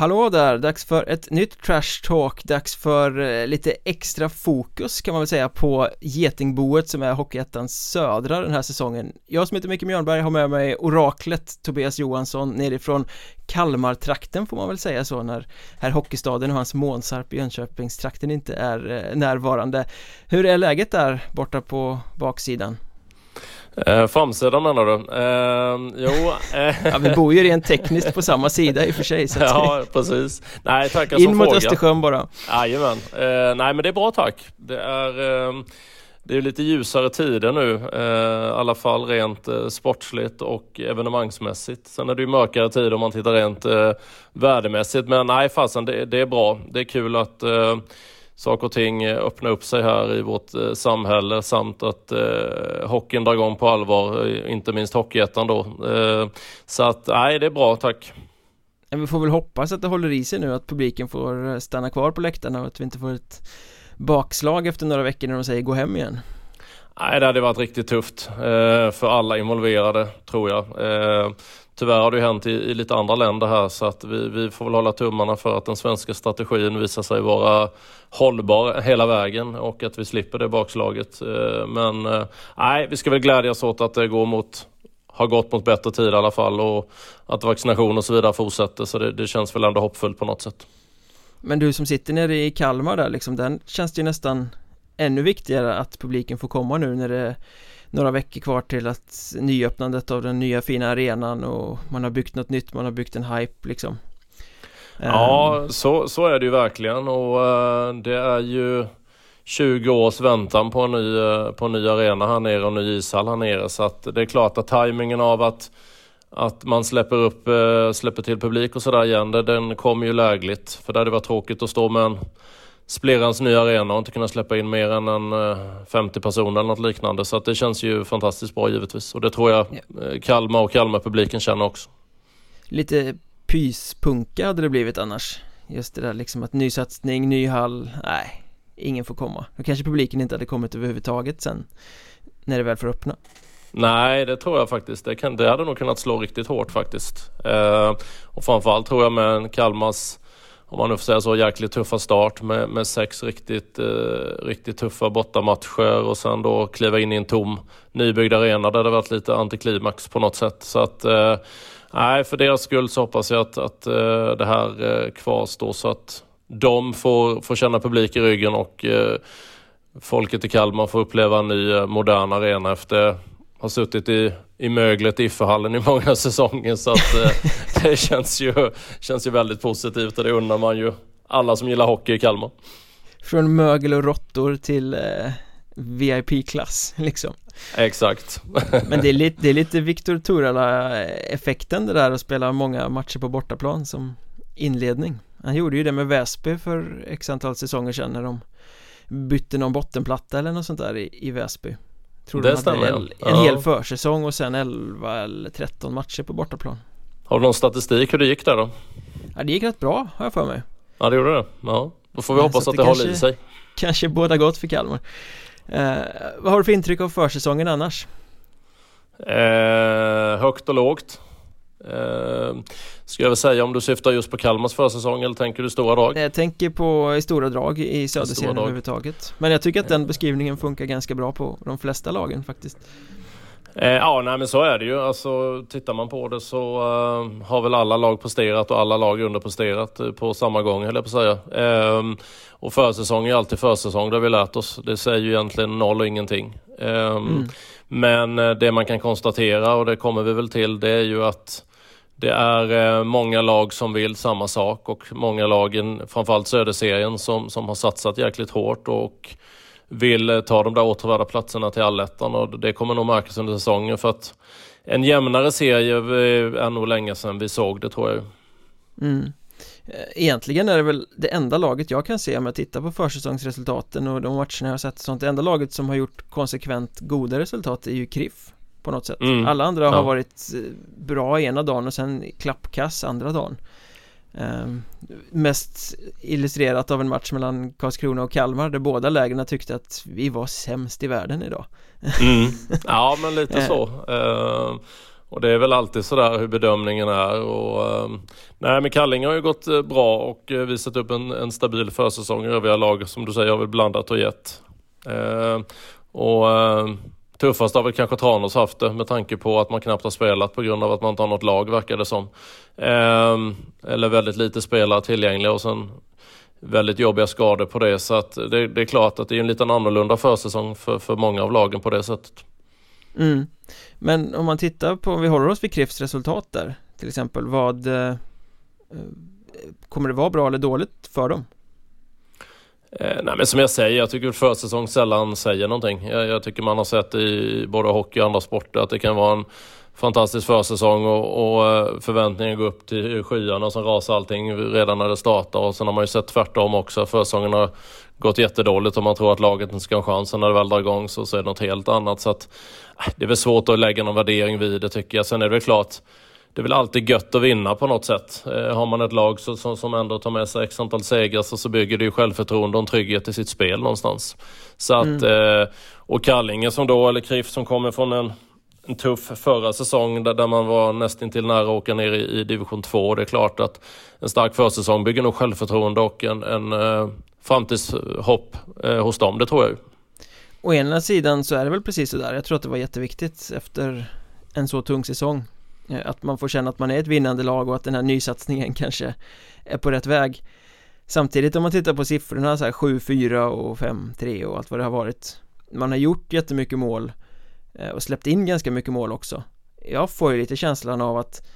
Hallå där, dags för ett nytt Trash Talk, dags för eh, lite extra fokus kan man väl säga på Getingboet som är Hockeyettans södra den här säsongen Jag som heter Micke Mjörnberg har med mig oraklet Tobias Johansson nerifrån Kalmartrakten får man väl säga så när Herr Hockeystaden och hans Månsarp i Jönköpingstrakten inte är eh, närvarande Hur är läget där borta på baksidan? Eh, framsidan menar du? Eh, jo. Eh. ja, vi bor ju rent tekniskt på samma sida i och för sig. Ja, precis. Nej, tackar In mot fråga. Östersjön bara. Jajamän. Eh, nej, men det är bra tack. Det är, eh, det är lite ljusare tider nu, eh, i alla fall rent eh, sportsligt och evenemangsmässigt. Sen är det ju mörkare tider om man tittar rent eh, värdemässigt. Men nej, fasen, det, det är bra. Det är kul att eh, saker och ting eh, öppnar upp sig här i vårt eh, samhälle samt att eh, hockeyn drar igång på allvar, eh, inte minst Hockeyettan då. Eh, så att nej, det är bra, tack. Vi får väl hoppas att det håller i sig nu, att publiken får stanna kvar på läktarna och att vi inte får ett bakslag efter några veckor när de säger gå hem igen. Nej, det hade varit riktigt tufft eh, för alla involverade, tror jag. Eh, Tyvärr har det hänt i, i, lite andra länder här så att vi, vi får väl hålla tummarna för att den svenska strategin visar sig vara hållbar hela vägen och att vi slipper det bakslaget. Eh, men eh, nej, vi ska väl glädjas åt att det går mot har gått mot bättre tid i alla fall och att vaccination och så vidare fortsätter så det, det känns väl ändå hoppfullt på något sätt. Men du som sitter nere i Kalmar där liksom, den känns det ju nästan ännu viktigare att publiken får komma nu när det några veckor kvar till att nyöppnandet av den nya fina arenan och man har byggt något nytt, man har byggt en hype liksom. Ja, um, så, så är det ju verkligen och uh, det är ju 20 års väntan på en ny, uh, på en ny arena här nere och ny ishall här nere. Så att det är klart att tajmingen av att att man släpper upp, uh, släpper till publik och sådär igen, den kommer ju lägligt. För det hade varit tråkigt att stå med en Splirrans nya arena och inte kunna släppa in mer än en 50 eh, personer eller något liknande. Så att det känns ju fantastiskt bra givetvis. Och det tror jag yeah. Kalmar och Kalmar-publiken känner också. Lite pyspunka hade det blivit annars. Just det där liksom att nysatsning, ny hall, nej, ingen får komma. Och kanske publiken inte hade kommit överhuvudtaget sen när det väl får öppna. Nej, det tror jag faktiskt. Det, kan, det hade nog kunnat slå riktigt hårt faktiskt. Eh, och framförallt tror jag med Kalmars om man nu får säga så, jäkligt tuffa start med, med sex riktigt, eh, riktigt tuffa bortamatcher och sen då kliva in i en tom nybyggd arena där det varit lite antiklimax på något sätt. Så att eh, nej, för deras skull så hoppas jag att, att eh, det här eh, kvarstår så att de får, får känna publik i ryggen och eh, folket i Kalmar får uppleva en ny eh, modern arena efter har suttit i, i möglet i Ifehallen i många säsonger så att eh, det känns ju, känns ju väldigt positivt och det undrar man ju alla som gillar hockey i Kalmar. Från mögel och råttor till eh, VIP-klass liksom. Exakt. Men det är lite, det är lite Viktor Torala-effekten det där att spela många matcher på bortaplan som inledning. Han gjorde ju det med Väsby för x antal säsonger sedan när de bytte någon bottenplatta eller något sånt där i, i Väsby. Tror det stämmer en, en ja. hel försäsong och sen 11 eller 13 matcher på bortaplan Har du någon statistik hur det gick där då? Ja det gick rätt bra har jag för mig Ja det gjorde det? Ja Då får vi ja, hoppas att det, det kanske, håller i sig Kanske båda gott för Kalmar eh, Vad har du för intryck av försäsongen annars? Eh, högt och lågt Eh, ska jag väl säga om du syftar just på Kalmars försäsong eller tänker du stora drag? Jag tänker på i stora drag i söderserien överhuvudtaget Men jag tycker att den beskrivningen funkar ganska bra på de flesta lagen faktiskt eh, Ja, nej men så är det ju. Alltså tittar man på det så uh, har väl alla lag presterat och alla lag underpresterat uh, på samma gång, höll jag på att säga. Um, och försäsong är alltid försäsong, det har vi lärt oss. Det säger ju egentligen noll och ingenting. Um, mm. Men uh, det man kan konstatera, och det kommer vi väl till, det är ju att det är eh, många lag som vill samma sak och många lagen, framförallt Söderserien, som, som har satsat jäkligt hårt och vill eh, ta de där återvärda platserna till allettan och det kommer nog märkas under säsongen för att en jämnare serie eh, är nog länge sedan vi såg det tror jag. Mm. Egentligen är det väl det enda laget jag kan se om jag tittar på försäsongsresultaten och de matcherna jag har sett sånt, det enda laget som har gjort konsekvent goda resultat är ju KRIF på något sätt mm. Alla andra ja. har varit eh, bra ena dagen och sen klappkass andra dagen um, Mest illustrerat av en match mellan Karlskrona och Kalmar där båda lägena tyckte att vi var sämst i världen idag mm. Ja men lite så uh, och det är väl alltid sådär hur bedömningen är. Och, eh, nej men Kallinge har ju gått eh, bra och eh, visat upp en, en stabil försäsong. Övriga lag som du säger har väl blandat och gett. Eh, och eh, tuffast har väl kanske Tranås haft det med tanke på att man knappt har spelat på grund av att man inte har något lag verkar det som. Eh, eller väldigt lite spelare tillgängliga och sen väldigt jobbiga skador på det. Så att det, det är klart att det är en liten annorlunda försäsong för, för många av lagen på det sättet. Mm. Men om man tittar på, om vi håller oss vid Krifts resultat där till exempel, vad eh, eh, Kommer det vara bra eller dåligt för dem? Eh, nej men som jag säger, jag tycker försäsong sällan säger någonting. Jag, jag, tycker man har sett i både hockey och andra sporter att det kan vara en fantastisk försäsong och, och eh, går upp till skyarna och rasar allting redan när det startar. Och sen har man ju sett tvärtom också. Försäsongen har gått jättedåligt och man tror att laget inte ska ha chansen när det väl drar igång så, så är det något helt annat. Så att, eh, det är väl svårt att lägga någon värdering vid det tycker jag. Sen är det väl klart det är väl alltid gött att vinna på något sätt. Eh, har man ett lag så, som, som ändå tar med sig x antal segrar så, så bygger det ju självförtroende och en trygghet i sitt spel någonstans. Så att, mm. eh, och Kallinge som då, eller KRIF som kommer från en, en tuff förra säsong där, där man var nästintill nära att åka ner i, i division 2. Det är klart att en stark försäsong bygger nog självförtroende och en, en eh, framtidshopp hos dem, det tror jag ju. Å ena sidan så är det väl precis sådär, jag tror att det var jätteviktigt efter en så tung säsong Eh, att man får känna att man är ett vinnande lag och att den här nysatsningen kanske är på rätt väg. Samtidigt om man tittar på siffrorna så här 7-4 och 5-3 och allt vad det har varit. Man har gjort jättemycket mål eh, och släppt in ganska mycket mål också. Jag får ju lite känslan av att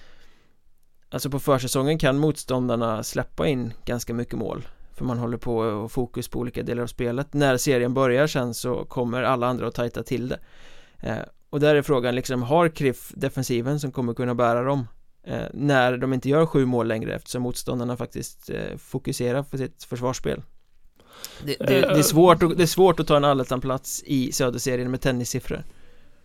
Alltså på försäsongen kan motståndarna släppa in ganska mycket mål. För man håller på och fokus på olika delar av spelet. När serien börjar sen så kommer alla andra att tajta till det. Eh, och där är frågan liksom, har KRIF defensiven som kommer kunna bära dem? Eh, när de inte gör sju mål längre eftersom motståndarna faktiskt eh, fokuserar på sitt försvarsspel det, det, det, är svårt att, det är svårt att ta en allettan-plats i Söderserien med tennissiffror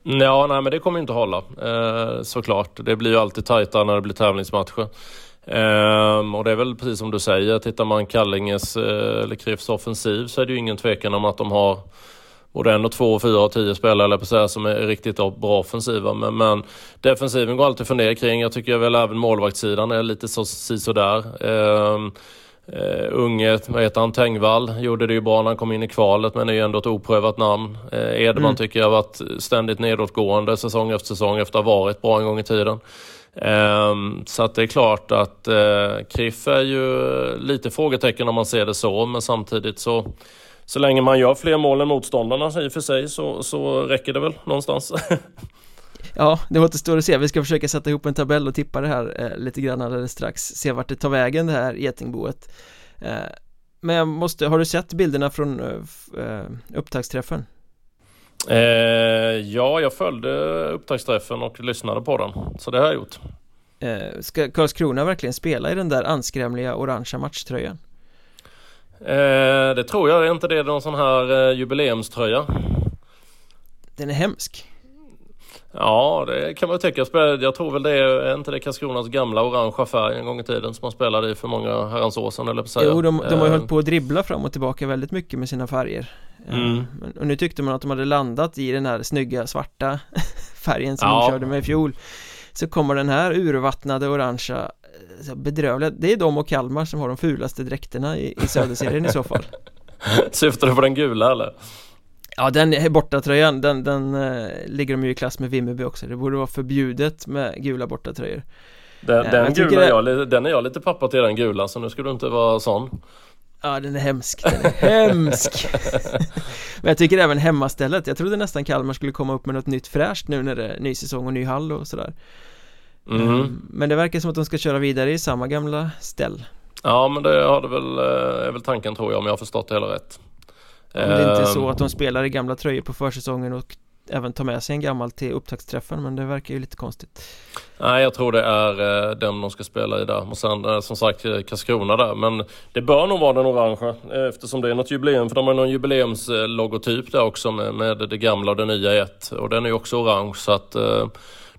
Ja, nej men det kommer inte hålla eh, såklart. Det blir ju alltid tajtare när det blir tävlingsmatcher. Eh, och det är väl precis som du säger, tittar man Kallinges eh, eller KRIFs offensiv så är det ju ingen tvekan om att de har både en och två, och fyra och tio spelare på så här, som är riktigt bra offensiva. Men, men defensiven går alltid att fundera kring. Jag tycker väl även målvaktssidan är lite så sådär. Uh, Uh, unge, vad heter han, Tengvall, gjorde det ju bra när han kom in i kvalet men är ju ändå ett oprövat namn. Uh, Edman mm. tycker jag har varit ständigt nedåtgående säsong efter säsong efter att ha varit bra en gång i tiden. Uh, så att det är klart att uh, Kriff är ju lite frågetecken om man ser det så men samtidigt så så länge man gör fler mål än motståndarna i och för sig så, så räcker det väl någonstans. Ja, det återstår att se. Vi ska försöka sätta ihop en tabell och tippa det här eh, lite grann alldeles strax. Se vart det tar vägen det här getingboet. Eh, men jag måste, har du sett bilderna från eh, eh upptaktsträffen? Eh, ja, jag följde upptaktsträffen och lyssnade på den. Så det har jag gjort. Eh, ska Karlskrona verkligen spela i den där anskrämliga orangea matchtröjan? Eh, det tror jag. Är inte det någon sån här eh, jubileumströja? Den är hemsk. Ja, det kan man tycka. Jag tror väl det är, är inte det Karlskronas gamla orangea färg en gång i tiden som man spelade i för många herrans år sedan eller säga. Jo, de, de har ju eh. hållit på att dribbla fram och tillbaka väldigt mycket med sina färger. Eh, mm. och nu tyckte man att de hade landat i den här snygga svarta färgen som ja. de körde med i fjol. Så kommer den här urvattnade orangea bedrövliga. Det är de och Kalmar som har de fulaste dräkterna i, i Söderserien i så fall. Syftar du på den gula eller? Ja den bortatröjan, den, den uh, ligger de ju i klass med Vimmerby också. Det borde vara förbjudet med gula bortatröjor. Den, uh, den gula, det... jag, den är jag lite pappa till den gula så nu ska du inte vara sån. Ja den är hemsk, den är hemsk. Men jag tycker även hemmastället, jag trodde nästan Kalmar skulle komma upp med något nytt fräscht nu när det är ny säsong och ny hall och sådär Mm. Men det verkar som att de ska köra vidare i samma gamla ställ. Ja men det har det väl, eh, är väl tanken tror jag om jag har förstått det hela rätt. Om det inte är så ehm. att de spelar i gamla tröjor på försäsongen och även tar med sig en gammal till upptaktsträffen men det verkar ju lite konstigt. Nej jag tror det är eh, den de ska spela i där. Och sen eh, som sagt Karlskrona där. Men det bör nog vara den orangea eftersom det är något jubileum. För de har någon jubileumslogotyp där också med, med det gamla och det nya i ett. Och den är ju också orange så att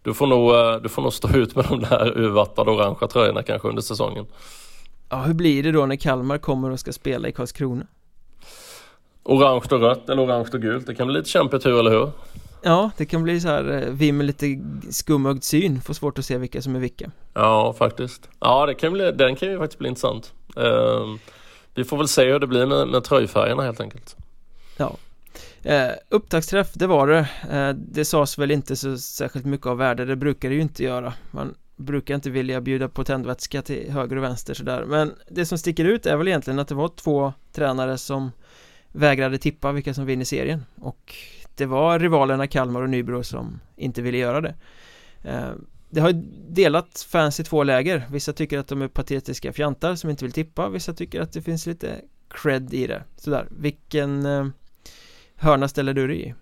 du får, nog, eh, du får nog stå ut med de där urvattnade orangea tröjorna kanske under säsongen. Ja, hur blir det då när Kalmar kommer och ska spela i Karlskrona? Orange och rött eller orange och gult, det kan bli lite kämpigt hur eller hur? Ja, det kan bli så här eh, vi med lite skumögd syn får svårt att se vilka som är vilka Ja, faktiskt Ja, det kan bli, den kan ju faktiskt bli intressant uh, Vi får väl se hur det blir med, med tröjfärgerna helt enkelt Ja eh, Upptaktsträff, det var det. Eh, Det sades väl inte så särskilt mycket av värde, det brukar det ju inte göra. Man brukar inte vilja bjuda på tändvätska till höger och vänster sådär. Men det som sticker ut är väl egentligen att det var två tränare som vägrade tippa vilka som vinner serien. Och det var rivalerna Kalmar och Nybro som inte ville göra det. Eh, Det har delat fans i två läger. Vissa tycker att de är patetiska fjantar som inte vill tippa. Vissa tycker att det finns lite cred i det. Sådär, vilken eh, hörna ställer du dig i?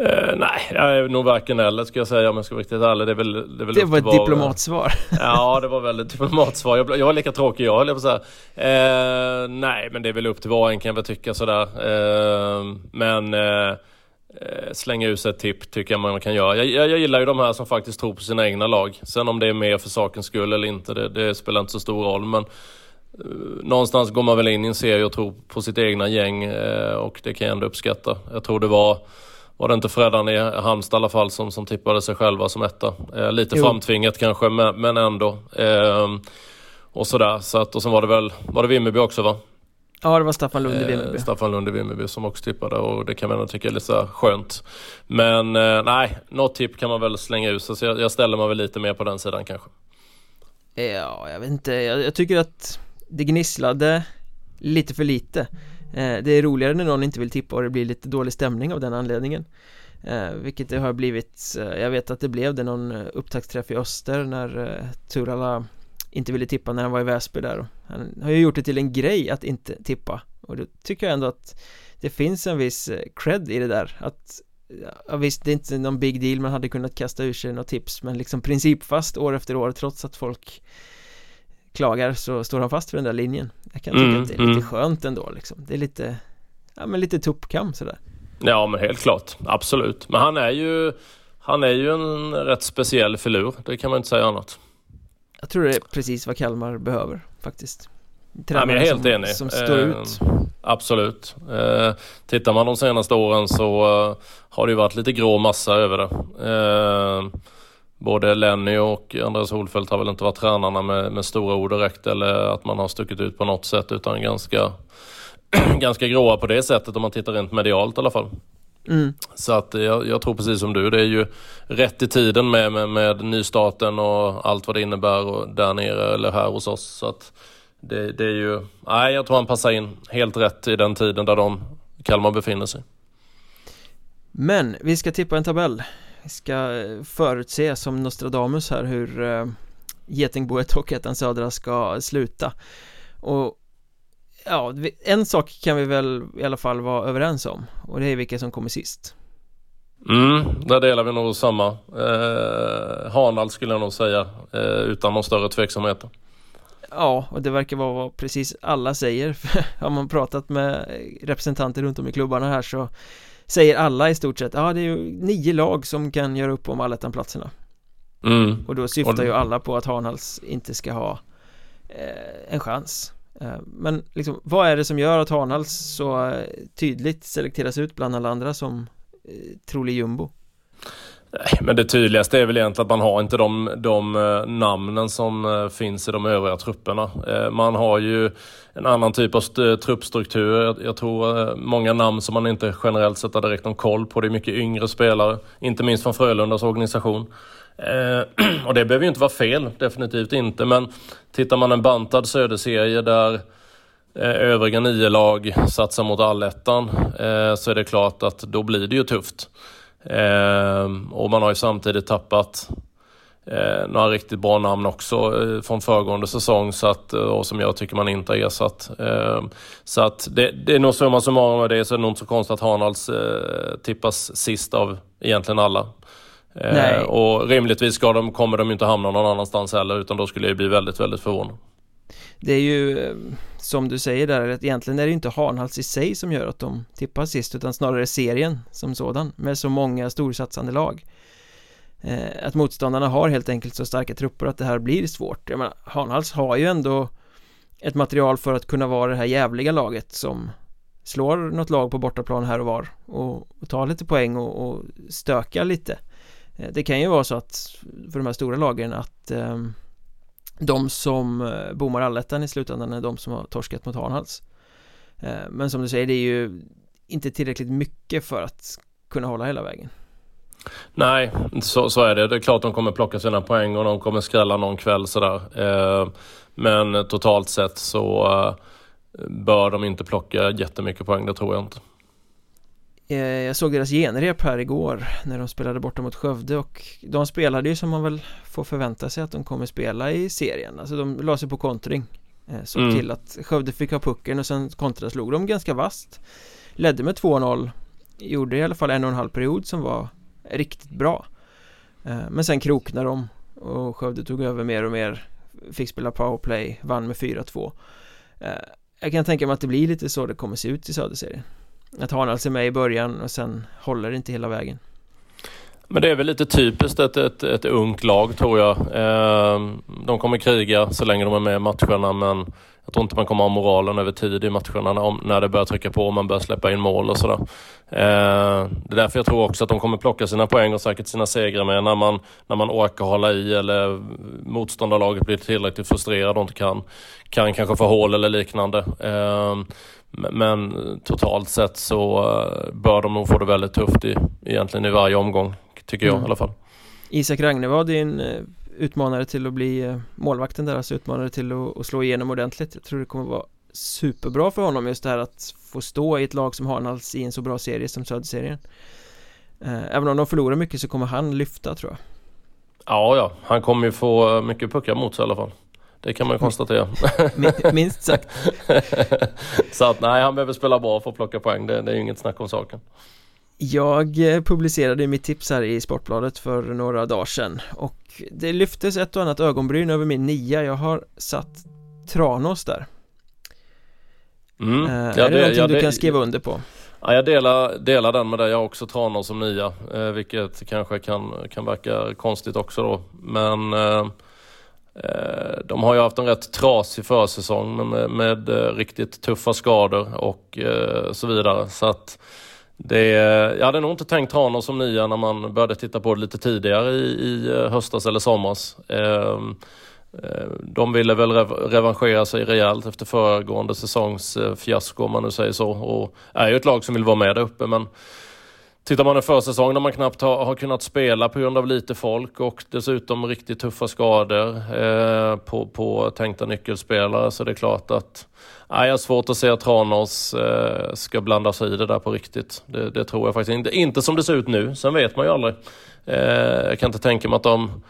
Uh, nej, jag är nog varken eller ska jag säga om jag ska vara riktigt ärlig. Det, är väl, det, är väl det var ett diplomatsvar. ja, det var väldigt diplomatsvar. Jag, jag var lika tråkig jag höll jag på att säga. Uh, nej, men det är väl upp till var och en kan jag väl tycka sådär. Uh, men slänga ut sig ett tipp tycker jag man kan göra. Jag, jag, jag, gillar ju de här som faktiskt tror på sina egna lag. Sen om det är mer för sakens skull eller inte, det, det spelar inte så stor roll. Men någonstans går man väl in i en serie och tror på sitt egna gäng och det kan jag ändå uppskatta. Jag tror det var var det inte Freddan i Halmstad i alla fall som, som tippade sig själva som etta. Eh, lite jo. framtvingat kanske men, men ändå. Eh, och sådär. Så att, och sen var det väl, var det Vimmerby också va? Ja det var Staffan Lund i Vimmerby. Eh, Staffan Lund i Vimmerby som också tippade och det kan man tycka är lite skönt. Men eh, nej, något tipp kan man väl slänga ut så jag, jag ställer mig väl lite mer på den sidan kanske. Ja, jag vet inte. Jag, jag tycker att det gnisslade lite för lite. Eh, det är roligare när någon inte vill tippa och det blir lite dålig stämning av den anledningen. Eh, vilket det har blivit eh, Jag vet att det blev det någon upptaktsträff i Öster när Turala inte ville tippa när han var i Väsby där. Han har ju gjort det till en grej att inte tippa. Och då tycker jag ändå att Det finns en viss cred i det där. Att Ja visst, det är inte någon big deal, man hade kunnat kasta ur sig några tips Men liksom principfast år efter år trots att folk klagar så står han fast för den där linjen. Jag kan tycka mm, att det är lite mm. skönt ändå liksom. Det är lite Ja men lite tuppkam sådär. Ja men helt klart, absolut. Men han är ju Han är ju en rätt speciell filur, det kan man inte säga annat. Jag tror det är precis vad Kalmar behöver faktiskt. Tränare ja, jag är helt som, enig. som står eh, ut. Absolut. Eh, Tittar man de senaste åren så eh, Har det ju varit lite grå massa över det. Eh, både Lenny och Andreas Holfeldt har väl inte varit tränarna med, med stora ord direkt eller att man har stuckit ut på något sätt utan ganska, ganska gråa på det sättet om man tittar rent medialt i alla fall. Mm. Så att jag, jag, tror precis som du, det är ju rätt i tiden med, med, med nystarten och allt vad det innebär och där nere eller här hos oss. Så att det, det är ju, nej jag tror han passar in helt rätt i den tiden där de, Kalmar befinner sig. Men vi ska tippa en tabell ska förutse som Nostradamus här hur uh, Getingboet och Ettan Södra ska sluta. Och ja, en sak kan vi väl i alla fall vara överens om och det är vilka som kommer sist. Mm, där delar vi nog samma. Eh, Hanald skulle jag nog säga eh, utan någon större tveksamhet. Ja, och det verkar vara vad precis alla säger. Har man pratat med representanter runt om i klubbarna här så Säger alla i stort sett, ja det är ju nio lag som kan göra upp om allettan-platserna mm. Och då syftar och... ju alla på att Hanhals inte ska ha eh, en chans eh, Men liksom, vad är det som gör att Hanhals så tydligt selekteras ut bland alla andra som eh, trolig jumbo? Men det tydligaste är väl egentligen att man har inte de, de eh, namnen som eh, finns i de övriga trupperna. Eh, man har ju en annan typ av truppstruktur. Jag tror många namn som man inte generellt sett har direkt någon koll på. Det är mycket yngre spelare, inte minst från Frölundas organisation. Och det behöver ju inte vara fel, definitivt inte. Men tittar man en bantad söderserie där övriga nio lag satsar mot allettan så är det klart att då blir det ju tufft. Eh, och man har ju samtidigt tappat eh, några riktigt bra namn också eh, från föregående säsong så att, eh, och som jag tycker man inte har ersatt. Eh, så att det, det är nog summa summarum med det så är det nog inte så konstigt att Hanals eh, tippas sist av egentligen alla. Eh, och rimligtvis ska de, kommer de inte hamna någon annanstans heller utan då skulle jag bli väldigt, väldigt förvånad. Det är ju som du säger där att egentligen är det inte Hanhals i sig som gör att de tippar sist utan snarare serien som sådan med så många storsatsande lag. Eh, att motståndarna har helt enkelt så starka trupper att det här blir svårt. Jag menar, Hanhals har ju ändå ett material för att kunna vara det här jävliga laget som slår något lag på bortaplan här och var och, och tar lite poäng och, och stökar lite. Eh, det kan ju vara så att för de här stora lagen att eh, de som eh, bommar allettan i slutändan är de som har torskat mot Hanhals eh, Men som du säger, det är ju inte tillräckligt mycket för att kunna hålla hela vägen Nej, så, så är det. Det är klart de kommer plocka sina poäng och de kommer skrälla någon kväll sådär. Eh, men totalt sett så bör de inte plocka jättemycket poäng, det tror jag inte. Eh, jag såg deras genrep här igår när de spelade borta mot Skövde och de spelade ju som man väl får förvänta sig att de kommer spela i serien. Alltså de la sig på kontring eh, Såg mm. till att Skövde fick ha pucken och sen kontra slog de ganska vast Ledde med 2-0 Gjorde i alla fall en och en halv period som var riktigt bra. Eh, Men sen kroknade de och Skövde tog över mer och mer Fick spela powerplay, vann med 4-2 Jag kan tänka mig att det blir lite så det kommer se ut i Söderserien att Hanals är med i början och sen håller det inte hela vägen. Men det är väl lite typiskt ett, ett, ett ungt lag tror jag. Ehm, de kommer kriga så länge de är med i matcherna men jag tror inte man kommer ha moralen över tid i matcherna när det börjar trycka på och man börjar släppa in mål och sådär. Ehm, det är därför jag tror också att de kommer plocka sina poäng och säkert sina segrar med när man, när man orkar hålla i eller motståndarlaget blir tillräckligt frustrerad och inte kan, kan kanske få hål eller liknande. Ehm, men totalt sett så eh, bör de nog få det väldigt tufft i, egentligen i varje omgång, tycker jag mm. i alla fall. Isak Ragnevall, din eh, utmanare till att bli eh, målvakten där, alltså utmanare till att, slå igenom ordentligt. Jag tror det kommer vara superbra för honom just det här att få stå i ett lag som Hanhals i en så bra serie som Söderserien. Även om de förlorar mycket så kommer han lyfta tror jag. Ja, ja, han kommer ju få mycket puckar mot sig i alla fall. Det kan man ju konstatera. Minst sagt. så att nej, han behöver spela bra för att plocka poäng. Det, det är ju inget snack om saken. Jag eh, publicerade mitt tips här i Sportbladet för några dagar sedan och det lyftes ett och annat ögonbryn över min nia. Jag har satt Tranås där. Mm. Äh, ja, är det, det någonting ja, du det, kan skriva under på? Ja, jag delar, delar den med dig. Jag har också Tranås som nia, eh, vilket kanske kan, kan verka konstigt också då. Men Eh, Eh, de har ju haft en rätt trasig försäsong med, med eh, riktigt tuffa skador och eh, så vidare. Så att det, jag hade nog inte tänkt ha någon som nia när man började titta på det lite tidigare i, i höstas eller somras. De ville väl revanschera sig rejält efter föregående säsongs fiasko om man nu säger så och är ju ett lag som vill vara med där uppe men Tittar man en försäsong när man knappt har, har kunnat spela på grund av lite folk och dessutom riktigt tuffa skador eh, på, på tänkta nyckelspelare så det är klart att nej, jag har svårt att se att Tranås eh, ska blanda sig i det där på riktigt. Det, det, tror jag faktiskt inte. Inte som det ser ut nu, sen vet man ju aldrig. Eh, jag kan inte tänka mig att de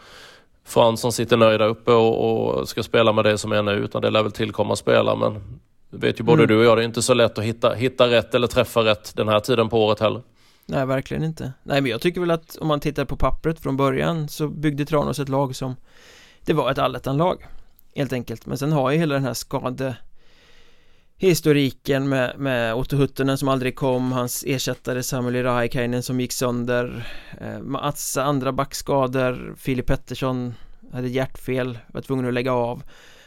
Fransson sitter nöjda uppe och, och, ska spela med det som är nu utan det lär väl tillkomma spelare men vet ju både mm. du och jag, det är inte så lätt att hitta, hitta rätt eller träffa rätt den här tiden på året heller. Nej, verkligen inte. Nej, men jag tycker väl att om man tittar på pappret från början så byggde Tranås ett lag som det var ett allettan-lag helt enkelt. Men sen har ju hela den här skade historiken med, med Otto Huttunen som aldrig kom, hans ersättare Samuel Rahikainen som gick sönder, eh, massa andra backskador, Filip Pettersson hade hjärtfel, var tvungen att lägga av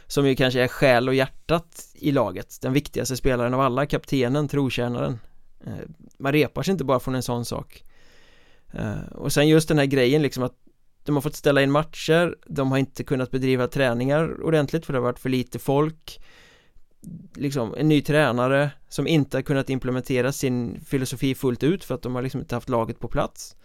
som ju kanske är själ och hjärtat i laget, den viktigaste spelaren av alla, kaptenen, trotjänaren Eh, man repar sig inte bara från en sån sak. Eh, och sen just den här grejen liksom att De har fått ställa in matcher De har inte kunnat bedriva träningar ordentligt för det har varit för lite folk. Liksom en ny tränare som inte har kunnat implementera sin filosofi fullt ut för att de har liksom inte haft laget på plats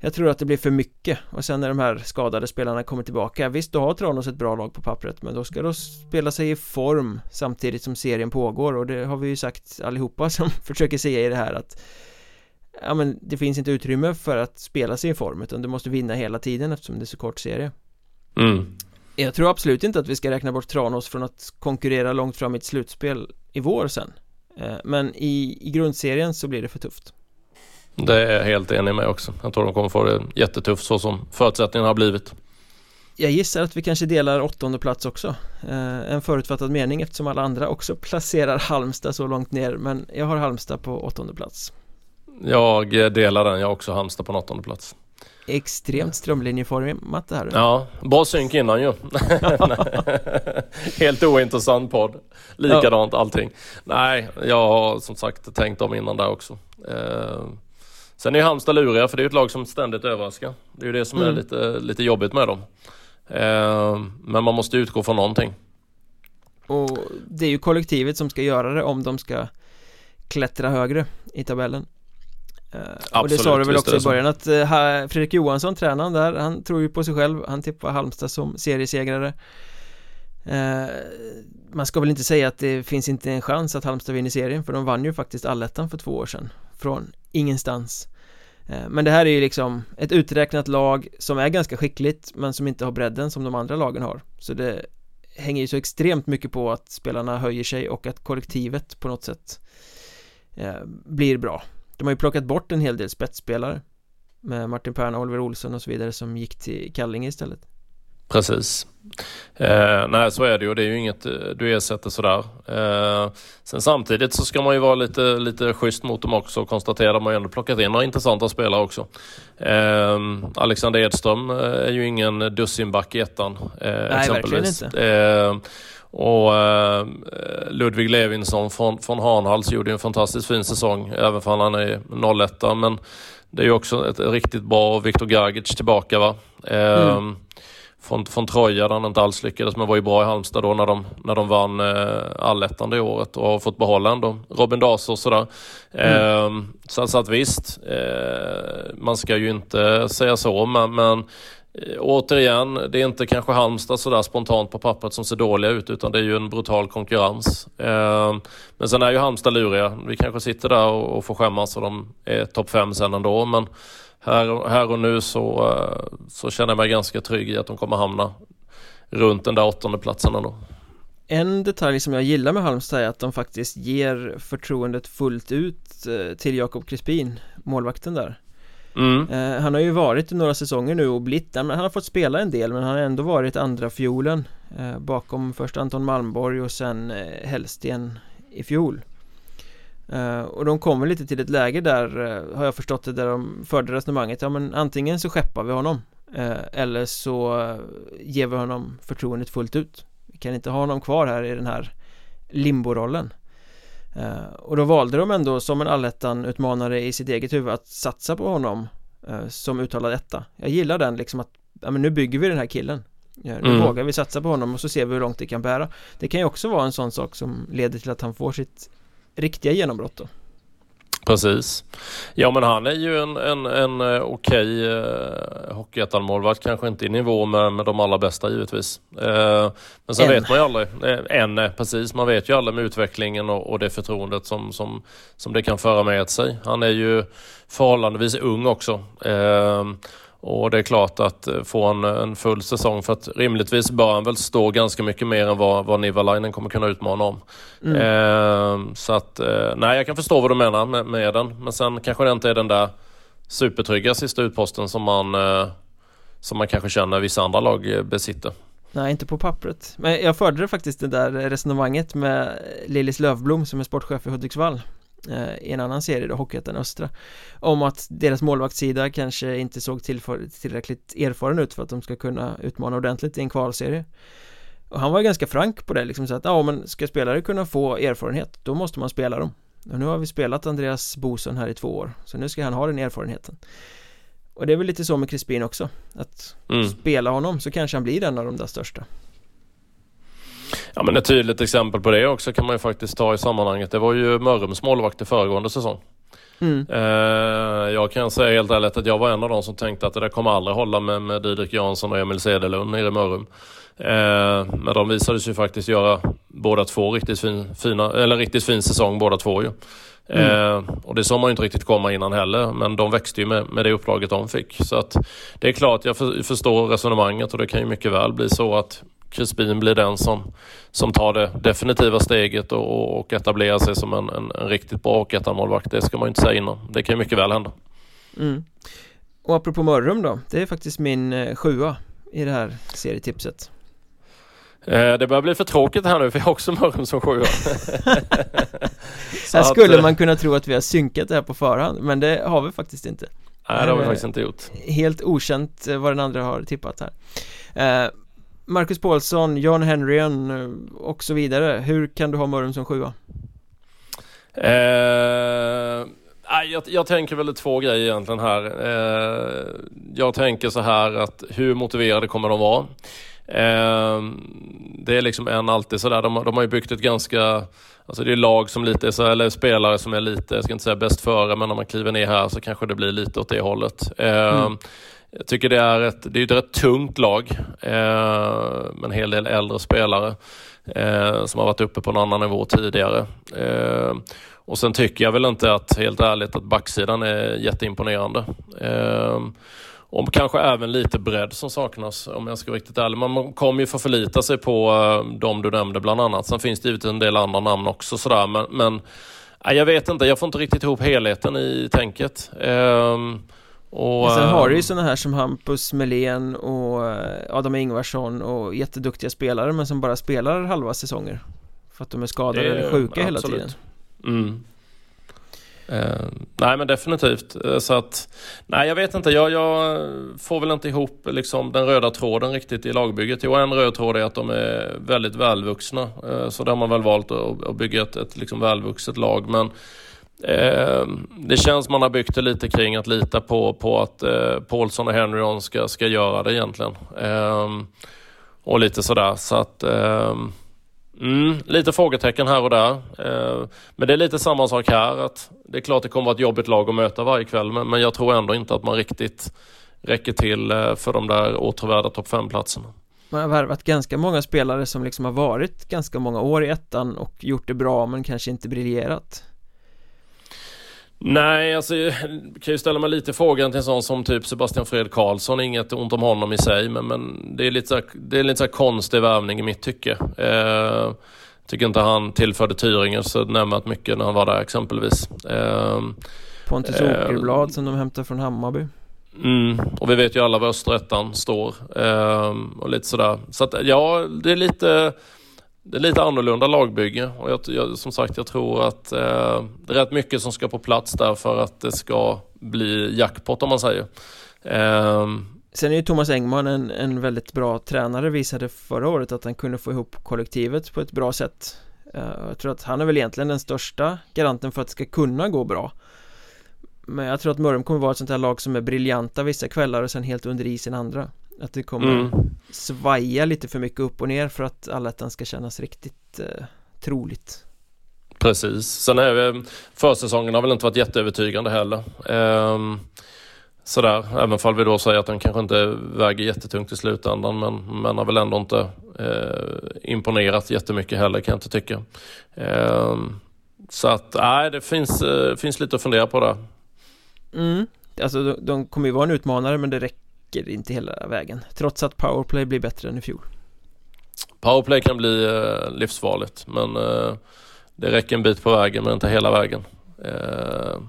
jag tror att det blir för mycket och sen när de här skadade spelarna kommer tillbaka Visst, då har Tranås ett bra lag på pappret men då ska de spela sig i form samtidigt som serien pågår och det har vi ju sagt allihopa som försöker säga i det här att Ja men det finns inte utrymme för att spela sig i form utan du måste vinna hela tiden eftersom det är så kort serie. Mm. Jag tror absolut inte att vi ska räkna bort Tranås från att konkurrera långt fram i ett slutspel i vår sen. Eh, Men i, i grundserien så blir det för tufft det är jag helt enig med också. Jag tror de kommer få det jättetufft så som förutsättningarna har blivit. Jag gissar att vi kanske delar åttonde plats också eh, En förutfattad mening eftersom alla andra också placerar Halmstad så långt ner Men jag har Halmstad på åttonde plats Jag delar den, jag har också Halmstad på åttonde plats Extremt strömlinjeformat det här. Ja, bra synk innan ju. Helt ointressant podd. Likadant allting. Nej, jag har som sagt tänkt om innan där också. Eh, sen är Halmstad luriga för det är ett lag som ständigt överraskar. Det är ju det som mm. är lite, lite jobbigt med dem. Eh, men man måste utgå från någonting. Och det är ju kollektivet som ska göra det om de ska klättra högre i tabellen. Absolut, och det sa du väl också i början att uh, Fredrik Johansson, tränaren där, han tror ju på sig själv, han tippar Halmstad som seriesegrare uh, Man ska väl inte säga att det finns inte en chans att Halmstad vinner serien för de vann ju faktiskt allettan för två år sedan från ingenstans. Eh, men det här är ju liksom ett uträknat lag som är ganska skickligt men som inte har bredden som de andra lagen har. Så det hänger ju så extremt mycket på att spelarna höjer sig och att kollektivet på något sätt eh, blir bra. De har ju plockat bort en hel del spetsspelare Med Martin Perna, Oliver Olsson och så vidare som gick till Kallinge istället. Precis. Eh, Nej så är det ju. Det är ju inget du ersätter sådär. Eh, Sen samtidigt så ska man ju vara lite, lite schysst mot dem också och konstatera att har ju ändå plockat in några intressanta spelare också. Eh, Alexander Edström eh, är ju ingen dussinback i ettan eh, Nej verkligen inte. Eh, och eh, Ludvig Levinsson från, från Hanhals gjorde en fantastiskt fin säsong, även för han är 01 men det är ju också ett riktigt bra Viktor Gagic tillbaka va. Eh, mm. Från, från Troja där han inte alls lyckades men var ju bra i Halmstad då när de, när de vann eh, allettan det året och har fått behålla ändå Robin Daser och sådär. Mm. Eh, så, så att visst, eh, man ska ju inte säga så men, men Eh, återigen, det är inte kanske Halmstad sådär spontant på pappret som ser dåliga ut utan det är ju en brutal konkurrens. Eh, men sen är ju Halmstad luriga. Vi kanske sitter där och, får skämmas och de är topp fem sen ändå. Men här, här och nu så, eh, så känner jag mig ganska trygg i att de kommer hamna runt den där åttonde platsen ändå. En detalj som jag gillar med Halmstad är att de faktiskt ger förtroendet fullt ut till Jakob Crispin, målvakten där. Mm. Eh, han har ju varit i några säsonger nu och blivit, han har fått spela en del men han har ändå varit andra fiolen eh, Bakom först Anton Malmborg och sen eh, Hellsten i fjol och de kommer lite till ett läge där, har jag förstått det, där de förde resonemanget Ja men antingen så skeppar vi honom Eller så ger vi honom förtroendet fullt ut. Vi kan inte ha honom kvar här i den här limborollen. Eh, och då valde de ändå som en allettan-utmanare i sitt eget huvud att satsa på honom som uttalad etta. Jag gillar den liksom att, ja men nu bygger vi den här killen. Ja, Nu mm. vågar vi satsa på honom och så ser vi hur långt det kan bära. Det kan ju också vara en sån sak som leder till att han får sitt riktiga genombrott då Precis. Ja men han är ju en, en, en eh, okej eh, hockeyettan-målvakt, kanske inte i nivå med, med de allra bästa givetvis. Eh, men sen en. vet man ju aldrig. Eh, en, eh, precis. Man vet ju aldrig med utvecklingen och, och det förtroendet som, som, som det kan föra med sig. Han är ju förhållandevis ung också. Eh, och det är klart att eh, få en, en full säsong för att rimligtvis bör han väl stå ganska mycket mer än vad, vad Nivalainen kommer kunna utmana om. Mm. Eh, så att, eh, nej jag kan förstå vad du menar med, med, den. Men sen kanske det inte är den där supertrygga sista utposten som man, eh, som man kanske känner vissa andra lag eh, besitter. Nej, inte på pappret. Men jag förde faktiskt det där resonemanget med Lillis Lövblom som är sportchef i Hudiksvall i en annan serie då, Hockeyettan Östra om att deras målvaktssida kanske inte såg tillräckligt erfaren ut för att de ska kunna utmana ordentligt i en kvalserie. Och han var ganska frank på det liksom så att ja men ska spelare kunna få erfarenhet då måste man spela dem. Och nu har vi spelat Andreas Boson här i två år så nu ska han ha den erfarenheten. Och det är väl lite så med Crispin också att mm. spela honom så kanske han blir en av de där största Ja men ett tydligt exempel på det också kan man ju faktiskt ta i sammanhanget. Det var ju Mörrums målvakt i föregående säsong. Mm. Eh, jag kan säga helt ärligt att jag var en av de som tänkte att det där kommer aldrig hålla med, med Didrik Jansson och Emil Cederlund nere i Mörrum. Eh, men de visade sig faktiskt göra båda två riktigt fin, fina, eller riktigt fin säsong båda två ju. Mm. Eh, och det såg man ju inte riktigt komma innan heller, men de växte ju med, med det uppdraget de fick. Så att det är klart, jag för, förstår resonemanget och det kan ju mycket väl bli så att Crispin blir den som, som tar det definitiva steget och, och etablerar sig som en, en, en riktigt bra hockeyettan-målvakt. Det ska man ju inte säga innan. Det kan ju mycket väl hända. Mm. Och apropå Mörrum då, det är faktiskt min eh, sjua i det här serietipset. Eh, det börjar bli för tråkigt här nu för jag har också Mörrum som sjua. här skulle att, man kunna tro att vi har synkat det här på förhand men det har vi faktiskt inte. Nej, det har vi faktiskt inte gjort Helt okänt eh, vad den andra har tippat här eh, Marcus Paulsson, John Henryen eh, och så vidare Hur kan du ha Mörrum som sjua? Eh, jag, jag tänker väl två grejer egentligen här. Eh, jag tänker så här att hur motiverade kommer de vara? Eh, det är liksom en alltid sådär, de, de har ju byggt ett ganska Alltså det är lag som lite, så, eller spelare som är lite, jag ska inte säga bäst före, men när man kliver ner här så kanske det blir lite åt det hållet. Eh, mm. Jag tycker det är ett, det är ett rätt tungt lag eh, med en hel del äldre spelare eh, som har varit uppe på en annan nivå tidigare. Eh, och sen tycker jag väl inte att, helt ärligt, att backsidan är jätteimponerande. Eh, och kanske även lite bredd som saknas om jag ska vara riktigt ärlig. Man kommer ju få förlita sig på eh, de du nämnde bland annat. Sen finns det givetvis en del andra namn också sådär men, men jag vet inte, jag får inte riktigt ihop helheten i tänket. Eh, och, sen har du ju sådana här som Hampus Melén och eh, Adam Ingvarsson och jätteduktiga spelare men som bara spelar halva säsonger. För att de är skadade eller sjuka hela tiden. Mm. Eh, nej men definitivt. Eh, så att, nej jag vet inte, jag, jag, får väl inte ihop liksom, den röda tråden riktigt i lagbygget. Jo en röd tråd är att de är väldigt välvuxna. Eh, så där har man väl valt att, att bygga ett, ett liksom välvuxet lag. Men eh, det känns som man har byggt det lite kring att lita på, på att eh, Paulsson och Henryon ska, ska göra det egentligen. Eh, och lite sådär. Så att ehm, Mm, lite frågetecken här och där. Eh, men det är lite samma sak här. Att det är klart det kommer vara ett jobbigt lag att möta varje kväll men, men jag tror ändå inte att man riktigt räcker till eh, för de där återvärda topp 5-platserna. Man har värvat ganska många spelare som liksom har varit ganska många år i ettan och gjort det bra men kanske inte briljerat. Nej, alltså jag kan ju ställa mig lite frågan till en sån som typ Sebastian Fred Karlsson. Inget ont om honom i sig, men, men det är lite så här, det är lite så konstig värvning i mitt tycke. Eh, tycker inte han tillförde Tyringen så nämnvärt mycket när han var där exempelvis. Eh, Pontus Åkerblad eh, som de hämtar från Hammarby. Mm, och vi vet ju alla var Österettan står. Eh, och lite sådär. Så att ja, det är lite det är lite annorlunda lagbygge. Och jag, jag, som sagt jag tror att eh, det är rätt mycket som ska på plats där för att det ska bli jackpot om man säger. Eh, Sen är ju Thomas Engman en, en väldigt bra tränare visade förra året att han kunde få ihop kollektivet på ett bra sätt. Eh, Jag tror att han är väl egentligen den största garanten för att det ska kunna gå bra. Men jag tror att Mörrum kommer vara ett sånt här lag som är briljanta vissa kvällar och sen helt under isen andra. Att det kommer mm. svaja lite för mycket upp och ner för att allettan ska kännas riktigt uh, troligt Precis, sen är försäsongen har väl inte varit jätteövertygande heller um sådär. Även fall vi då säger att den kanske inte väger jättetungt i slutändan men, men har väl ändå inte eh, imponerat jättemycket heller kan jag inte tycka. Eh, så att nej, det finns, eh, finns lite att fundera på där. Mm. Alltså de, de kommer ju vara en utmanare men det räcker inte hela vägen. Trots att powerplay blir bättre än i fjol. Powerplay kan bli eh, livsfarligt men eh, det räcker en bit på vägen men inte hela vägen. Eh,